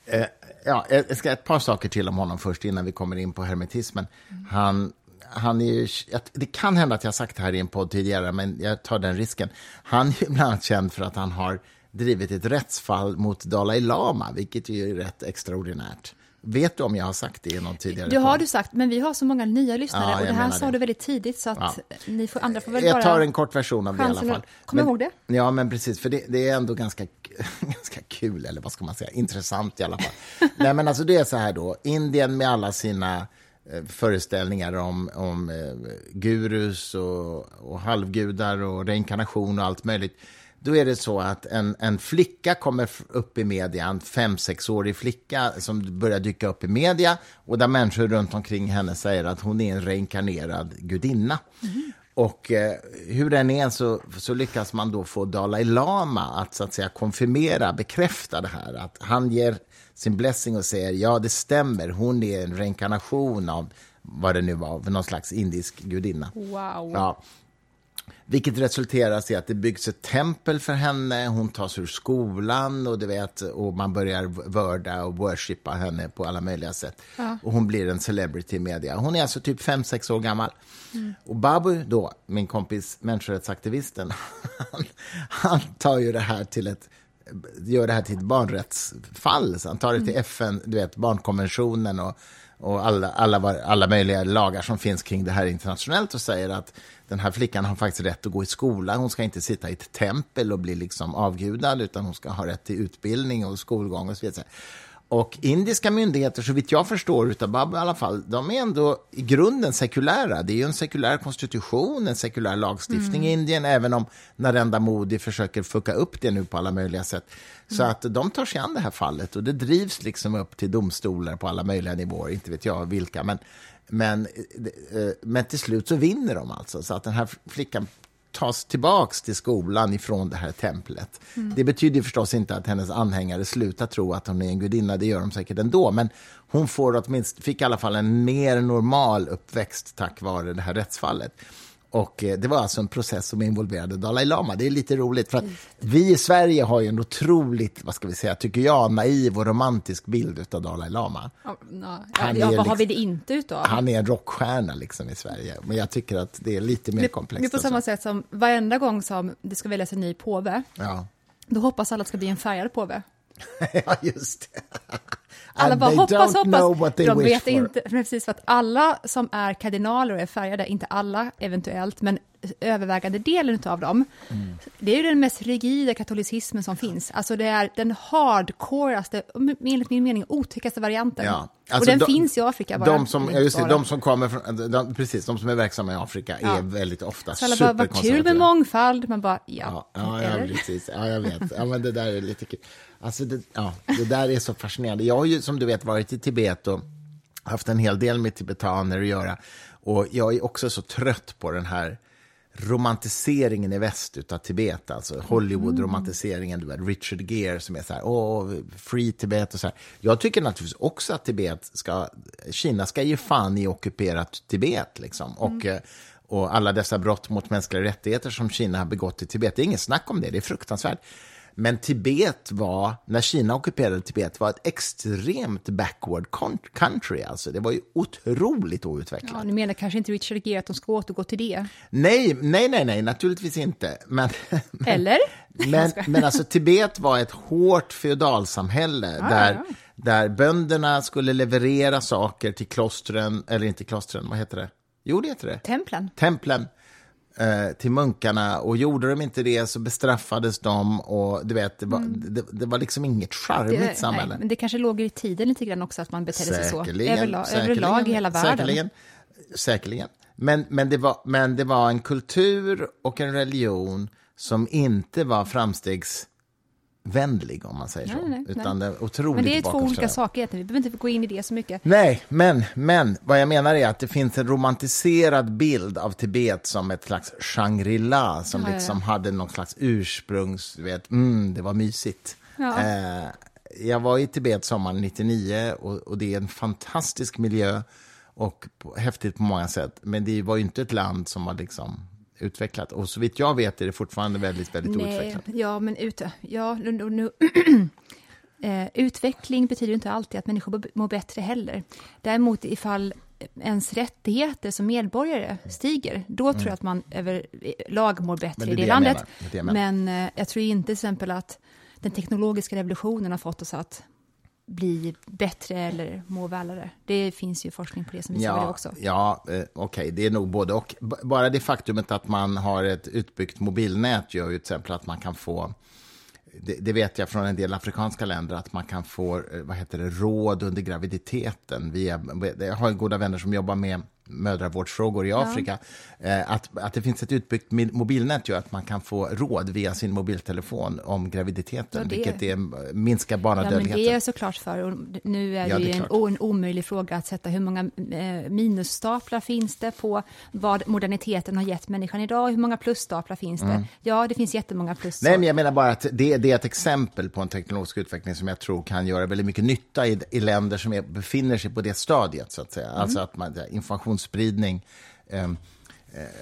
eh, ja, jag ska ett par saker till om honom först innan vi kommer in på hermetismen. Mm. Han, han är ju, det kan hända att jag sagt det här i en podd tidigare, men jag tar den risken. Han är bland annat känd för att han har drivit ett rättsfall mot Dalai Lama, vilket ju är rätt extraordinärt. Vet du om jag har sagt det i någon tidigare Det har du sagt, men vi har så många nya lyssnare ja, och det här sa det. du väldigt tidigt så att ja. ni får, andra får väl jag bara... Jag tar en kort version av det i alla fall. Kom ihåg det. Ja, men precis, för det, det, är ändå ganska, ganska kul, eller vad ska man säga, intressant i alla fall. Nej, men alltså det är så här då, Indien med alla sina eh, föreställningar om, om eh, gurus och, och halvgudar och reinkarnation och allt möjligt då är det så att en, en flicka kommer upp i media, en fem sexårig flicka som börjar dyka upp i media och där människor runt omkring henne säger att hon är en reinkarnerad gudinna. Mm. Och eh, hur den är så, så lyckas man då få Dalai Lama att, så att säga, konfirmera, bekräfta det här. Att han ger sin blessing och säger ja, det stämmer, hon är en reinkarnation av vad det nu var, någon slags indisk gudinna. Wow. Ja. Vilket resulterar i att det byggs ett tempel för henne, hon tas ur skolan och, du vet, och man börjar vörda och worshipa henne på alla möjliga sätt. Ja. Och hon blir en celebrity i media. Hon är alltså typ fem sex år gammal. Mm. Och Babu, då, min kompis människorättsaktivisten, han, han tar ju det här till ett gör det här till ett barnrättsfall. Så han tar det till FN, du vet, barnkonventionen och, och alla, alla, alla möjliga lagar som finns kring det här internationellt och säger att den här flickan har faktiskt rätt att gå i skola. Hon ska inte sitta i ett tempel och bli liksom avgudad, utan hon ska ha rätt till utbildning och skolgång och så vidare. Och indiska myndigheter, så vitt jag förstår, utav Babu i alla fall, de är ändå i grunden sekulära. Det är ju en sekulär konstitution, en sekulär lagstiftning mm. i Indien, även om Narendra Modi försöker fucka upp det nu på alla möjliga sätt. Så mm. att de tar sig an det här fallet och det drivs liksom upp till domstolar på alla möjliga nivåer, inte vet jag vilka, men men, eh, men till slut så vinner de alltså, så att den här flickan tas tillbaks till skolan ifrån det här templet. Mm. Det betyder förstås inte att hennes anhängare slutar tro att hon är en gudinna, det gör de säkert ändå, men hon får åtminstone, fick i alla fall en mer normal uppväxt tack vare det här rättsfallet. Och eh, det var alltså en process som involverade Dalai Lama. Det är lite roligt för att vi i Sverige har ju en otroligt, vad ska vi säga, tycker jag, naiv och romantisk bild av Dalai Lama. Ja, ja, ja vad liksom, har vi det inte utav? Han är en rockstjärna liksom i Sverige, men jag tycker att det är lite mer komplext. Det är på samma sätt som varenda gång som det ska väljas en ny påve, ja. då hoppas alla att det ska bli en färgad påve. ja, just det. Alla bara hoppas, hoppas. De vet inte, precis för att alla som är kardinaler och är färgade, inte alla eventuellt, men övervägande delen av dem, mm. det är ju den mest rigida katolicismen som finns. Alltså det är den hardcoreaste, enligt min mening otäckaste varianten. Ja. Alltså och den de, finns i Afrika bara. De som, just det, de som kommer från, de, precis, de som är verksamma i Afrika ja. är väldigt ofta Så alla bara, vad kul med mångfald, man bara, ja. Ja, ja, ja precis, ja jag vet, ja men det där är lite kul. Alltså det, ja, det där är så fascinerande. Jag har ju som du vet varit i Tibet och haft en hel del med tibetaner att göra. Och jag är också så trött på den här romantiseringen i väst av Tibet, alltså Hollywood-romantiseringen, du vet, Richard Gere som är så här, åh, free Tibet och så här. Jag tycker naturligtvis också att Tibet ska, Kina ska ge fan i ockuperat Tibet, liksom. Och, mm. och alla dessa brott mot mänskliga rättigheter som Kina har begått i Tibet, det är inget snack om det, det är fruktansvärt. Men Tibet var, när Kina ockuperade Tibet, var ett extremt backward country. Alltså. Det var ju otroligt outvecklat. Ja, ni menar kanske inte Richard Gere att de ska återgå till det? Nej, nej, nej, nej naturligtvis inte. Men, Eller? Men, men alltså, Tibet var ett hårt feodalsamhälle ah, där, ja. där bönderna skulle leverera saker till klostren, eller inte klostren, vad heter det? Jo, det heter det. Templen. Templen till munkarna och gjorde de inte det så bestraffades de och du vet, det var, mm. det, det, var liksom inget charmigt samhälle. Nej, men det kanske låg i tiden lite grann också att man betedde sig så. Överlag, överlag i hela världen. Säkerligen. säkerligen. Men, men, det var, men det var en kultur och en religion som inte var framstegs vänlig om man säger så. Nej, nej, utan nej. Det otroligt men det är två olika saker. Vi behöver inte gå in i det så mycket. Nej, men, men vad jag menar är att det finns en romantiserad bild av Tibet som ett slags Shangri-La som ja, liksom ja. hade någon slags ursprungs, du vet, mm, det var mysigt. Ja. Eh, jag var i Tibet sommaren 99 och, och, det är en fantastisk miljö och på, häftigt på många sätt. Men det var ju inte ett land som var liksom utvecklat. Och så vitt jag vet är det fortfarande väldigt, väldigt Nej, outvecklat. Ja, men ut, ja, nu, nu eh, utveckling betyder inte alltid att människor mår bättre heller. Däremot ifall ens rättigheter som medborgare stiger, då mm. tror jag att man överlag mår bättre i det, det landet. Det men eh, jag tror inte till exempel att den teknologiska revolutionen har fått oss att bli bättre eller må värre. Det finns ju forskning på det som visar ja, det också. Ja, eh, okej, okay, det är nog både och. Bara det faktumet att man har ett utbyggt mobilnät gör ju till exempel att man kan få det, det, vet jag från en del afrikanska länder, att man kan få eh, vad heter det, råd under graviditeten. Via, jag har goda vänner som jobbar med mödravårdsfrågor i Afrika. Ja. Eh, att, att det finns ett utbyggt mobilnät gör att man kan få råd via sin mobiltelefon om graviditeten, ja, vilket är, minskar barnadödligheten. Ja, det är såklart för. Nu är ja, det, det en, en, omöjlig fråga att sätta hur många eh, minusstaplar finns det på vad moderniteten har gett människan idag, hur många plusstaplar finns det? Mm. Ja, det finns jättemånga plus. Nej, men jag menar bara att det, det, är ett exempel på en teknologisk utveckling som jag tror kan göra väldigt mycket nytta i, i länder som är, befinner sig på det stadiet, så att säga. Mm. Alltså att man, information informationsspridning.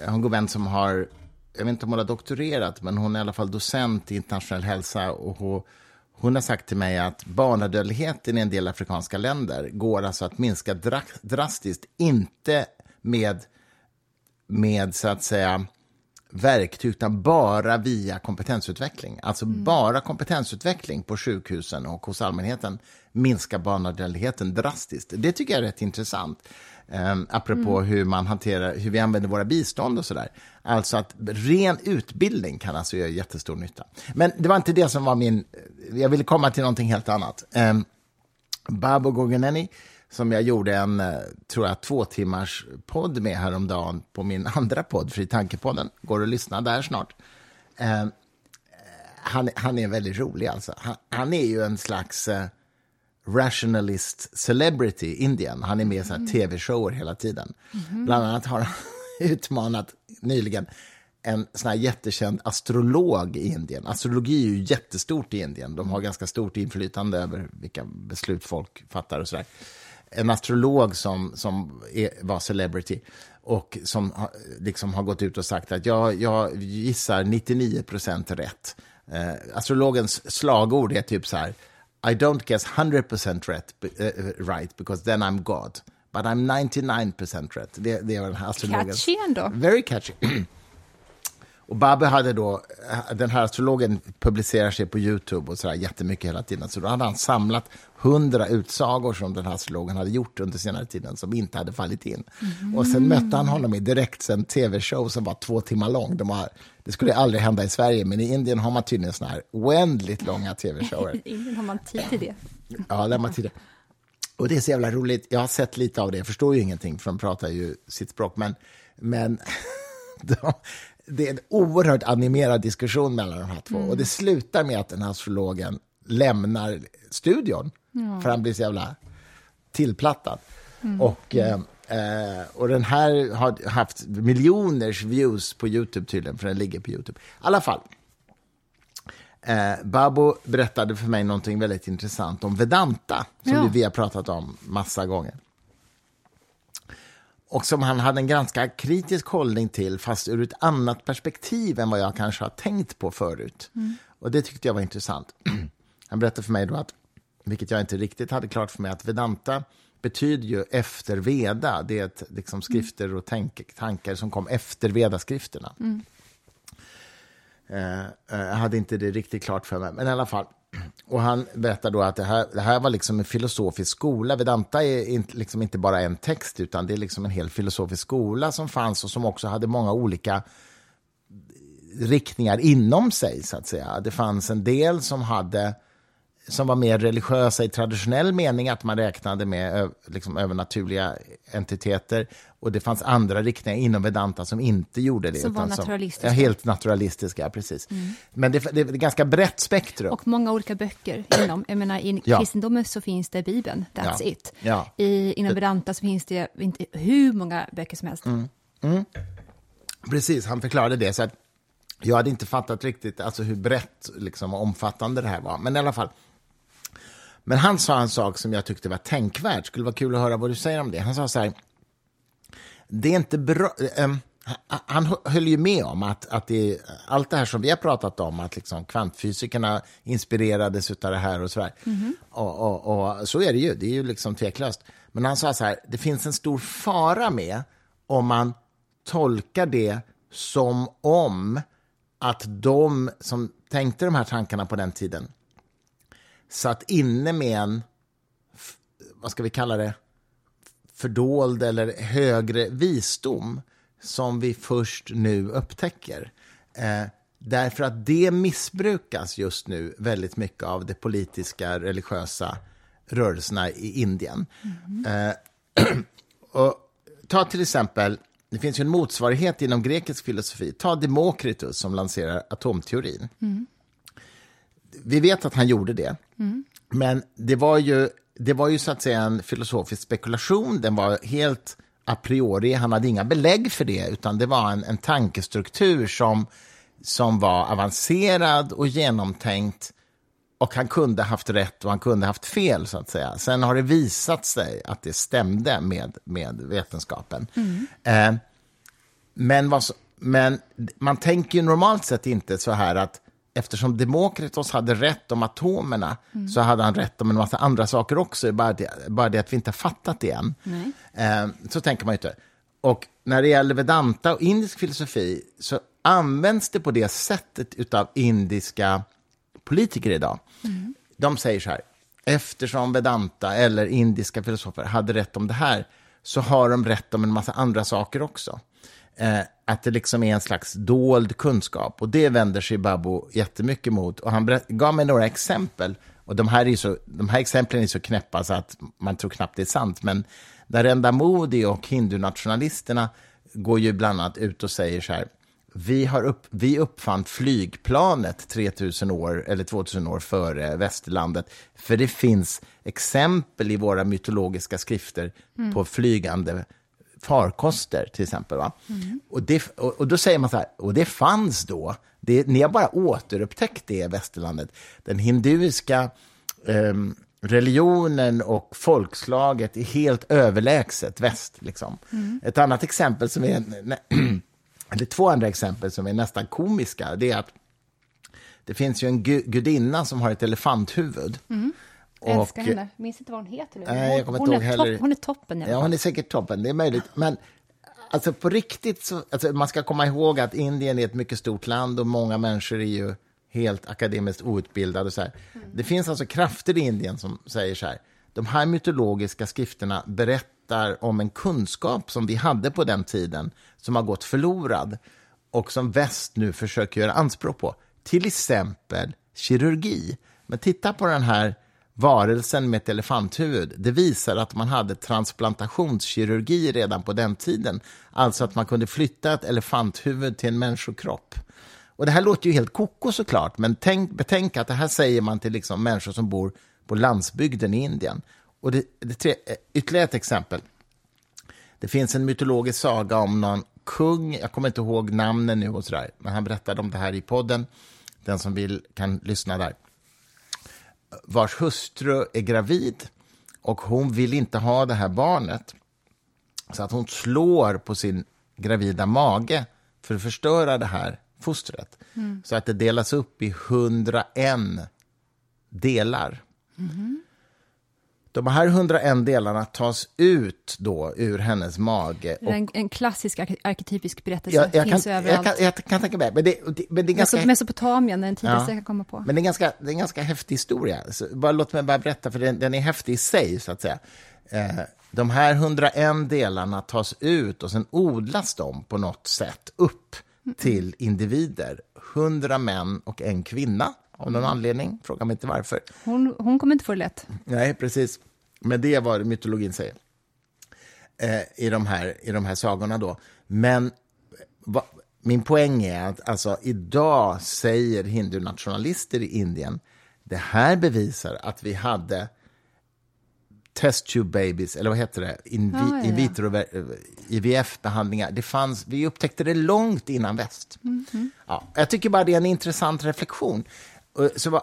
Jag har en god vän som har, jag vet inte om hon har doktorerat, men hon är i alla fall docent i internationell hälsa. och hon, hon har sagt till mig att barnadödligheten i en del afrikanska länder går alltså att minska drastiskt, inte med, med så att säga verktyg, utan bara via kompetensutveckling. Alltså mm. bara kompetensutveckling på sjukhusen och hos allmänheten minskar barnadödligheten drastiskt. Det tycker jag är rätt intressant. Um, apropå mm. hur man hanterar, hur vi använder våra bistånd och sådär. Alltså att ren utbildning kan alltså göra jättestor nytta. Men det var inte det som var min, jag ville komma till någonting helt annat. Um, Babo Gogeneni, som jag gjorde en, eh, tror jag, två timmars podd med häromdagen på min andra podd, Fri Tankepodden. Går att lyssna där snart. Um, han, han är väldigt rolig alltså. Han, han är ju en slags uh, rationalist celebrity Indien. Han är med i mm. tv-shower hela tiden. Mm. Bland annat har han utmanat nyligen en sån här jättekänd astrolog i Indien. Astrologi är ju jättestort i Indien. De har ganska stort inflytande över vilka beslut folk fattar och sådär. En astrolog som, som är, var celebrity och som liksom har gått ut och sagt att jag, jag gissar 99 procent rätt. Eh, astrologens slagord är typ så här i don't guess 100% right, uh, right because then I'm God. But I'm 99% right. Det, det är den här astrologen. Catchy ändå. Very catchy. Och Babbe hade då, den här astrologen publicerar sig på Youtube och sådär jättemycket hela tiden. Så då hade han samlat hundra utsagor som den här astrologen hade gjort under senare tiden som inte hade fallit in. Mm. Och sen mötte han honom i direktsänd tv-show som var två timmar lång. De har, det skulle aldrig hända i Sverige, men i Indien har man tydligen såna här oändligt långa tv-shower. I Indien har man tid till det. Ja, där man tid Och det är så jävla roligt. Jag har sett lite av det. Jag förstår ju ingenting, för de pratar ju sitt språk. Men, men de, det är en oerhört animerad diskussion mellan de här två. Mm. Och det slutar med att den här astrologen lämnar studion. Ja. För han blir så jävla tillplattad. Mm. Och, eh, eh, och den här har haft miljoners views på Youtube tydligen, för den ligger på Youtube. I alla fall. Eh, Babo berättade för mig någonting väldigt intressant om Vedanta, som ja. vi har pratat om massa gånger och som han hade en ganska kritisk hållning till, fast ur ett annat perspektiv än vad jag kanske har tänkt på förut. Mm. Och det tyckte jag var intressant. Han berättade för mig då att, vilket jag inte riktigt hade klart för mig, att Vedanta betyder ju efter Veda. Det är ett, liksom, skrifter och tänk, tankar som kom efter Vedaskrifterna. Mm. Eh, eh jag hade inte det riktigt klart för mig, men i alla fall. Och han berättar då att det här, det här var liksom en filosofisk skola. Vedanta är inte, liksom inte bara en text, utan det är liksom en hel filosofisk skola som fanns och som också hade många olika riktningar inom sig, så att säga. Det fanns en del som hade som var mer religiösa i traditionell mening, att man räknade med liksom, övernaturliga entiteter. Och det fanns andra riktningar inom Vedanta som inte gjorde det. Som var naturalistiska? Som, ja, helt naturalistiska, precis. Mm. Men det, det, är ett ganska brett spektrum. Och många olika böcker inom. Jag menar, I ja. kristendomen så finns det Bibeln, that's ja. it. Ja. I, inom Vedanta så finns det inte hur många böcker som helst. Mm. Mm. Precis, han förklarade det. Så att jag hade inte fattat riktigt alltså hur brett liksom, och omfattande det här var. Men i alla fall, men han sa en sak som jag tyckte var tänkvärd. Skulle vara kul att höra vad du säger om det. Han sa så här, det är inte bra... Ähm, han höll ju med om att, att det, allt det här som vi har pratat om, att liksom kvantfysikerna inspirerades av det här och så där. Mm och, och, och, så är det ju, det är ju liksom tveklöst. Men han sa så här, det finns en stor fara med om man tolkar det som om att de som tänkte de här tankarna på den tiden satt inne med en, vad ska vi kalla det, fördold eller högre visdom som vi först nu upptäcker. Eh, därför att det missbrukas just nu väldigt mycket av de politiska, religiösa rörelserna i Indien. Mm. Eh, och ta till exempel, det finns ju en motsvarighet inom grekisk filosofi. Ta Demokritus som lanserar atomteorin. Mm vi vet att han gjorde det. Mm. Men det var, ju, det var ju så att säga en filosofisk spekulation. Den var helt a priori. Han hade inga belägg för det, utan det var en, en tankestruktur som, som var avancerad och genomtänkt. Och han kunde haft rätt och han kunde haft fel, så att säga. Sen har det visat sig att det stämde med, med vetenskapen. Mm. Eh, men, vad, men man tänker ju normalt sett inte så här att eftersom Demokritos hade rätt om atomerna mm. så hade han rätt om en massa andra saker också, bara det, bara det att vi inte har fattat det än. Eh, så tänker man ju inte. Och när det gäller Vedanta och indisk filosofi så används det på det sättet av indiska politiker idag? Mm. De säger så här, eftersom Vedanta eller indiska filosofer hade rätt om det här, så har de rätt om en massa andra saker också. Eh, att det liksom är en slags dold kunskap. Och det vänder sig Babu jättemycket mot. Och han gav mig några exempel. Och de här, är så, de här exemplen är så knäppa så att man tror knappt det är sant. Men Narendra Modi och hindunationalisterna går ju bland annat ut och säger så här. Vi, har upp, vi uppfann flygplanet 3000 år eller 2000 år före västerlandet. För det finns exempel i våra mytologiska skrifter mm. på flygande farkoster till exempel. Va? Mm. Och, det, och, och, då säger man så här, och det fanns då, det, ni har bara återupptäckt det i västerlandet. Den hinduiska eh, religionen och folkslaget är helt överlägset väst. Liksom. Mm. Ett annat exempel som är, eller två andra exempel som är nästan komiska, det är att det finns ju en gudinna som har ett elefanthuvud. Mm. Jag älskar henne. Minns inte vad hon heter nu. Nej, jag hon, hon, är heller. Topp, hon är toppen. Ja, hon är säkert toppen. Det är möjligt. Men alltså, på riktigt, så, alltså, man ska komma ihåg att Indien är ett mycket stort land och många människor är ju helt akademiskt outbildade. Så mm. Det finns alltså krafter i Indien som säger så här, de här mytologiska skrifterna berättar om en kunskap som vi hade på den tiden, som har gått förlorad och som väst nu försöker göra anspråk på. Till exempel kirurgi. Men titta på den här varelsen med ett elefanthuvud, det visar att man hade transplantationskirurgi redan på den tiden. Alltså att man kunde flytta ett elefanthuvud till en människokropp. Och det här låter ju helt koko såklart, men tänk, betänk att det här säger man till liksom människor som bor på landsbygden i Indien. Och det, det tre, eh, ytterligare ett exempel. Det finns en mytologisk saga om någon kung, jag kommer inte ihåg namnen nu och sådär, men han berättade om det här i podden. Den som vill kan lyssna där vars hustru är gravid och hon vill inte ha det här barnet. Så att hon slår på sin gravida mage för att förstöra det här fostret. Mm. Så att det delas upp i 101 delar. Mm. De här 101 delarna tas ut då ur hennes mage. Och, en, en klassisk arketypisk berättelse, jag, jag finns kan, överallt. Jag kan, jag kan tänka mig, men det, men det är ganska... Mesopotamien är den tidigaste ja, jag kan komma på. Men det är, ganska, det är en ganska häftig historia. Så bara, låt mig bara berätta, för den, den är häftig i sig, så att säga. Eh, de här 101 delarna tas ut och sen odlas de på något sätt upp till individer. 100 män och en kvinna av någon anledning. Fråga mig inte varför. Hon, hon kommer inte få det lätt. Nej, precis. Men det är vad mytologin säger eh, i, de här, i de här sagorna. Då. Men va, min poäng är att alltså, idag säger hindunationalister i Indien det här bevisar att vi hade test tube babies, eller vad heter det, in, ja, ja, in vitro IVF-behandlingar. Det fanns, vi upptäckte det långt innan väst. Mm -hmm. ja, jag tycker bara det är en intressant reflektion. Så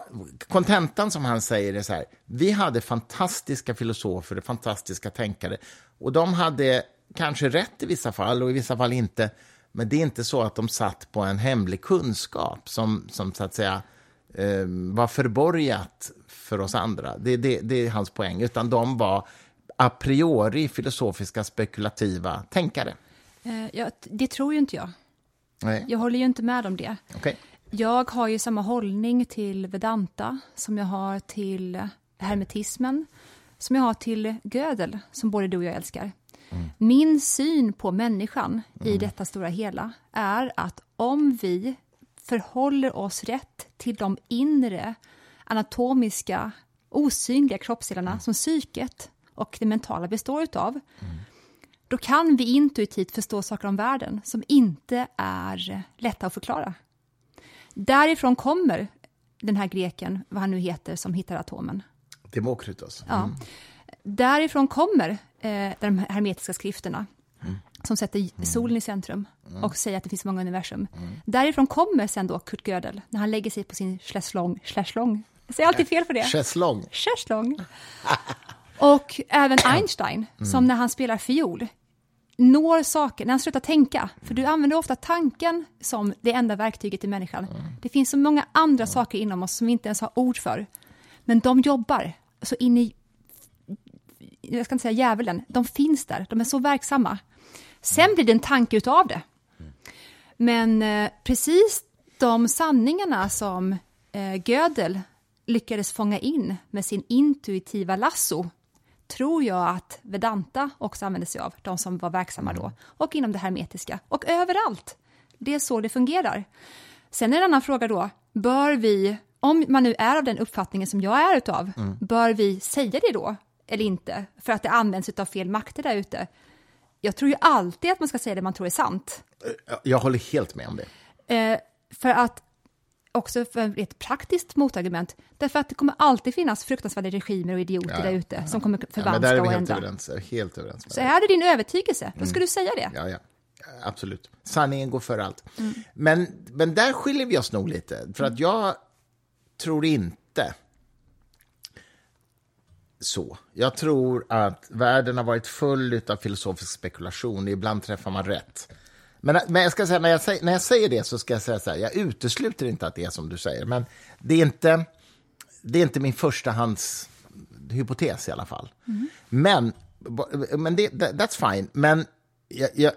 kontentan som han säger är så här, vi hade fantastiska filosofer, fantastiska tänkare, och de hade kanske rätt i vissa fall och i vissa fall inte, men det är inte så att de satt på en hemlig kunskap som, som så att säga eh, var förborgat för oss andra. Det, det, det är hans poäng, utan de var a priori filosofiska spekulativa tänkare. Eh, ja, det tror ju inte jag. Nej. Jag håller ju inte med om det. Okay. Jag har ju samma hållning till Vedanta som jag har till hermetismen, som jag har till Gödel, som både du och jag älskar. Mm. Min syn på människan mm. i detta stora hela är att om vi förhåller oss rätt till de inre anatomiska, osynliga kroppsdelarna mm. som psyket och det mentala består utav, mm. då kan vi intuitivt förstå saker om världen som inte är lätta att förklara. Därifrån kommer den här greken, vad han nu heter, som hittar atomen. Demokritos. Mm. Ja. Därifrån kommer eh, de hermetiska skrifterna mm. som sätter mm. solen i centrum mm. och säger att det finns många universum. Mm. Därifrån kommer sen då Kurt Gödel när han lägger sig på sin schäslong. schäslong. Jag säger alltid fel för det. Schäslong. Schäslong. och även Einstein, som när han spelar fiol når saker, när han slutar tänka, för du använder ofta tanken som det enda verktyget i människan. Mm. Det finns så många andra mm. saker inom oss som vi inte ens har ord för, men de jobbar så in i, jag ska inte säga djävulen, de finns där, de är så verksamma. Sen blir det en tanke utav det. Men eh, precis de sanningarna som eh, Gödel lyckades fånga in med sin intuitiva lasso tror jag att Vedanta också använde sig av, de som var verksamma då, och inom det hermetiska, och överallt. Det är så det fungerar. Sen är en annan fråga då, bör vi, om man nu är av den uppfattningen som jag är utav, mm. bör vi säga det då, eller inte, för att det används av fel makter där ute? Jag tror ju alltid att man ska säga det man tror är sant. Jag håller helt med om det. Eh, för att också för ett praktiskt motargument. Därför att det kommer alltid finnas fruktansvärda regimer och idioter ja, där ute ja. som kommer förvanska ja, och ändra. Överens, helt överens Så är det din övertygelse, då ska mm. du säga det. Ja, ja. Absolut. Sanningen går för allt. Mm. Men, men där skiljer vi oss nog lite. För att jag tror inte så. Jag tror att världen har varit full av filosofisk spekulation. Ibland träffar man rätt. Men, men jag ska säga, när, jag säger, när jag säger det så ska jag säga så här, jag utesluter inte att det är som du säger, men det är inte, det är inte min förstahands hypotes i alla fall. Mm. Men, men det, that's fine. Men jag, jag,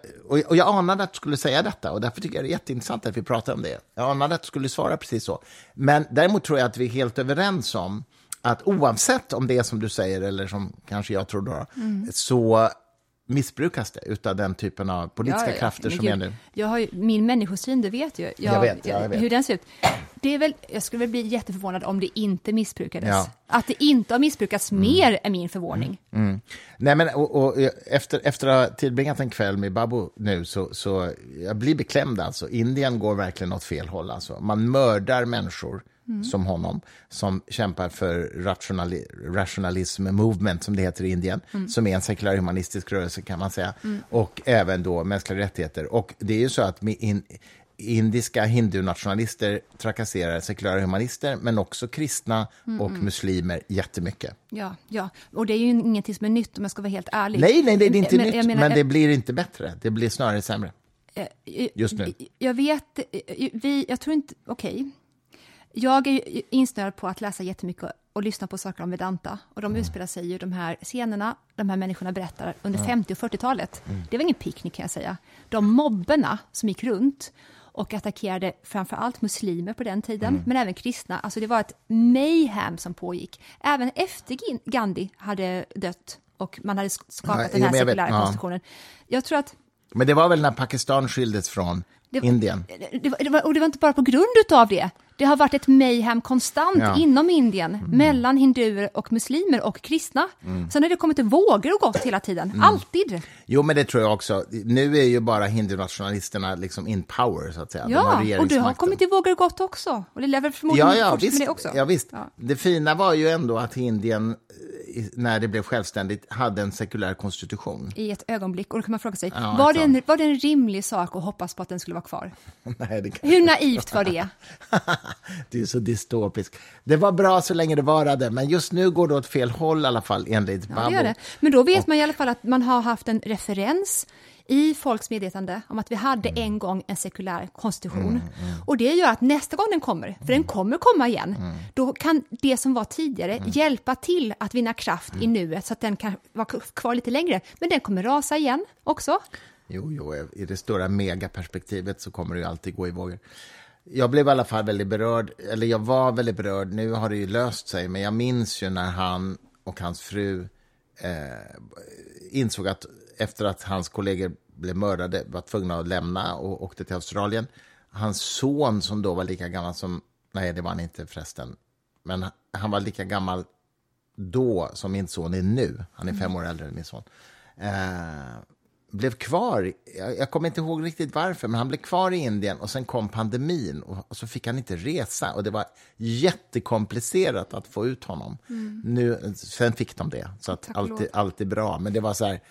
och jag anade att du skulle säga detta och därför tycker jag det är jätteintressant att vi pratar om det. Jag anade att du skulle svara precis så. Men däremot tror jag att vi är helt överens om att oavsett om det är som du säger eller som kanske jag tror då, mm. så missbrukas det av den typen av politiska ja, ja, krafter som är nu? Jag har ju, min människosyn, det vet ju. Jag, jag, vet, jag, vet, Hur den ser ut. Det är väl, jag skulle väl bli jätteförvånad om det inte missbrukades. Ja. Att det inte har missbrukats mm. mer är min förvåning. Mm. Mm. Nej, men, och, och, efter, efter att ha tillbringat en kväll med Babu nu så, så jag blir beklämd. Alltså. Indien går verkligen åt fel håll. Alltså. Man mördar människor mm. som honom, som kämpar för rationali rationalism movement, som det heter i Indien, mm. som är en sekulär humanistisk rörelse kan man säga, mm. och även då mänskliga rättigheter. Och det är ju så att in, indiska hindunationalister trakasserar sekulära humanister, men också kristna mm, och muslimer jättemycket. Ja, ja, och det är ju ingenting som är nytt om jag ska vara helt ärlig. Nej, nej, det är inte men, nytt, menar, men det blir inte bättre. Det blir snarare sämre. Eh, Just nu. Jag vet, eh, vi, jag tror inte, okej. Okay. Jag är insnöad på att läsa jättemycket och lyssna på saker om Vedanta. Och de mm. utspelar sig ju, de här scenerna, de här människorna berättar, under mm. 50 och 40-talet. Mm. Det var ingen picknick kan jag säga. De mobberna som gick runt och attackerade framför allt muslimer på den tiden, mm. men även kristna. Alltså det var ett mayhem som pågick. Även efter Gandhi hade dött och man hade skapat Nej, den här sekulära konstitutionen. Jag tror att... Men det var väl när Pakistan skildes från det, Indien? Det, det, var, och det var inte bara på grund av det. Det har varit ett mayhem konstant ja. inom Indien, mm. mellan hinduer och muslimer och kristna. Mm. Sen har det kommit vågor och gått hela tiden, mm. alltid. Jo, men det tror jag också. Nu är ju bara hindunationalisterna liksom in power, så att säga. Ja, och det har kommit i vågor och gått också. Och det lever förmodligen ja, ja, visst, det också. Ja, visst. Ja. Det fina var ju ändå att Indien när det blev självständigt, hade en sekulär konstitution. I ett ögonblick. Och då kan man fråga sig, ja, var, det en, var det en rimlig sak att hoppas på att den skulle vara kvar? Nej, det kan... Hur naivt var det? du är så dystopisk. Det var bra så länge det varade, men just nu går det åt fel håll i alla fall, enligt ja, Det det. Men då vet och... man i alla fall att man har haft en referens i folks medvetande om att vi hade mm. en gång en sekulär konstitution. Mm, mm. Och det gör att nästa gång den kommer, för den mm. kommer komma igen, mm. då kan det som var tidigare mm. hjälpa till att vinna kraft i nuet så att den kan vara kvar lite längre. Men den kommer rasa igen också. Jo, jo, i det stora megaperspektivet så kommer det ju alltid gå i vågor. Jag blev i alla fall väldigt berörd, eller jag var väldigt berörd, nu har det ju löst sig, men jag minns ju när han och hans fru eh, insåg att efter att hans kollegor blev mördade var tvungna att lämna och åkte till Australien. Hans son, som då var lika gammal som... Nej, det var han inte förresten. Men han var lika gammal då som min son är nu. Han är fem år äldre än min son. Eh, blev kvar. Jag, jag kommer inte ihåg riktigt varför, men han blev kvar i Indien och sen kom pandemin och, och så fick han inte resa. Och Det var jättekomplicerat att få ut honom. Mm. Nu, sen fick de det, så att allt, allt är bra. Men det var så här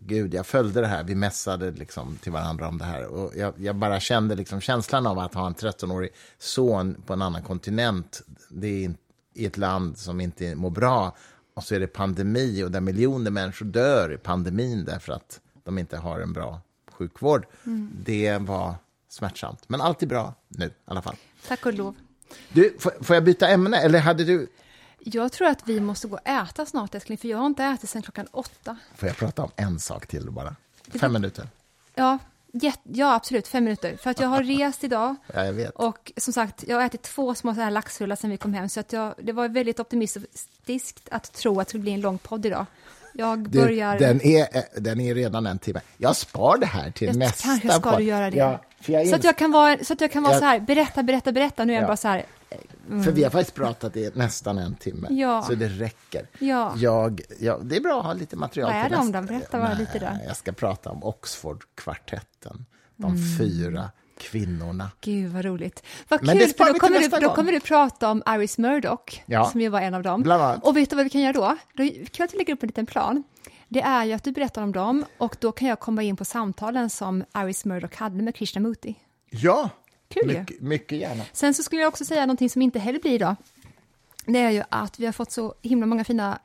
gud, jag följde det här. Vi mässade liksom till varandra om det här. Och jag, jag bara kände liksom känslan av att ha en 13-årig son på en annan kontinent. Det är i ett land som inte mår bra. Och så är det pandemi och där miljoner människor dör i pandemin därför att de inte har en bra sjukvård. Mm. Det var smärtsamt. Men allt är bra nu i alla fall. Tack och lov. Du, får, får jag byta ämne? Eller hade du jag tror att vi måste gå och äta snart, älskling, för jag har inte ätit sedan klockan åtta. Får jag prata om en sak till bara? Fem minuter. Ja, Ja, absolut, fem minuter. För att jag har rest idag. Ja, jag vet. Och som sagt, jag har ätit två små så här laxrullar sen vi kom hem. Så att jag, det var väldigt optimistiskt att tro att det skulle bli en lång podd idag. Jag börjar... Du, den, är, eh, den är redan en timme. Jag spar det här till jag nästa Kanske ska podd. du göra det. Ja, så, att jag kan vara, så att jag kan vara jag... så här, berätta, berätta, berätta. Nu är jag Ja. bara så här, Mm. För vi har faktiskt pratat i nästan en timme, Ja. så det räcker. Ja. Jag, ja, det är bra att ha lite material Vad är det om då? Berätta bara lite då. Jag ska prata om Oxfordkvartetten, de Mm. fyra kvinnorna. Gud vad roligt. Vad Men kul, för då kommer, du, då kommer du prata om Iris Murdoch, Ja. som ju var en av dem. Och vet du vad vi kan göra då? då kan vi lägger upp en liten plan. Det är ju att du berättar om dem och då kan jag komma in på samtalen som Iris Murdoch hade med Krishnamurti. Ja, Kul mycket, mycket gärna. Sen så skulle jag också säga någonting som inte heller blir idag. Det är ju att vi har fått så himla många fina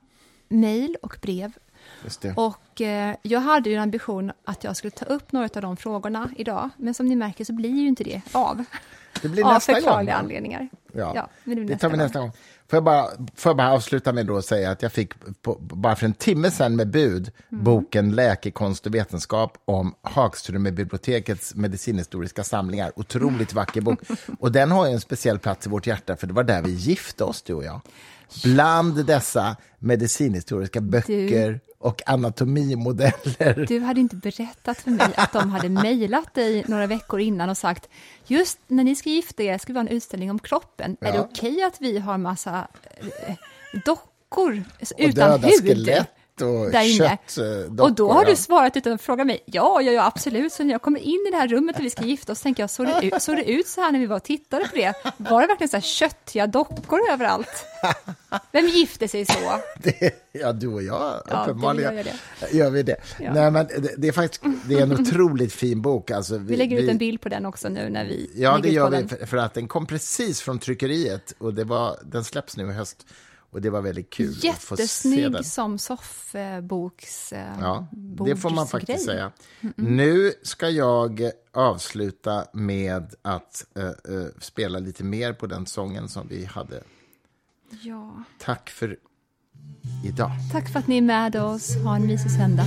mejl och brev. Det. Och eh, jag hade ju en ambition att jag skulle ta upp några av de frågorna idag. Men som ni märker så blir ju inte det av. Det blir Av nästa gång. förklarliga anledningar. Ja, men blir det tar vi nästa gång. Får jag, bara, får jag bara avsluta med då att säga att jag fick på, bara för en timme sedan med bud Mm. boken Läkekonst och vetenskap om Hagströmerbibliotekets medicinhistoriska samlingar. Otroligt vacker bok. Och den har ju en speciell plats i vårt hjärta, för det var där vi gifte oss, du och jag. Bland dessa medicinhistoriska böcker och anatomimodeller. Du hade inte berättat för mig att de hade mejlat dig några veckor innan och sagt just när ni ska gifta er ska vi ha en utställning om kroppen. Är det Ja. okej att vi har massa eh, dockor utan hud? skelett och där inne. köttdockor. Och då har du svarat utan att fråga mig. Ja, ja, ja, absolut. Så när jag kommer in i det här rummet där vi ska gifta oss, tänker jag, såg det, ut, såg det ut så här när vi var och tittade på det? Var det verkligen så här köttiga dockor överallt? Vem gifter sig så? Det, ja, du och jag, Ja, uppenbarligen. vi gör Gör vi det. Ja. Nej, men det, det är faktiskt det är en otroligt fin bok. Alltså, vi, Vi lägger ut en bild på den också nu när vi Ja, det gör vi, för, för att den kom precis från tryckeriet och det var, den släpps nu i höst. Och det var väldigt kul att få se Jättesnygg den. som soffboks... eh, Ja, det får man faktiskt säga. Nu ska jag avsluta med att eh, eh, spela lite mer på den sången som vi hade. Ja. Tack för idag. Tack för att ni är med oss. Ha en mysig söndag.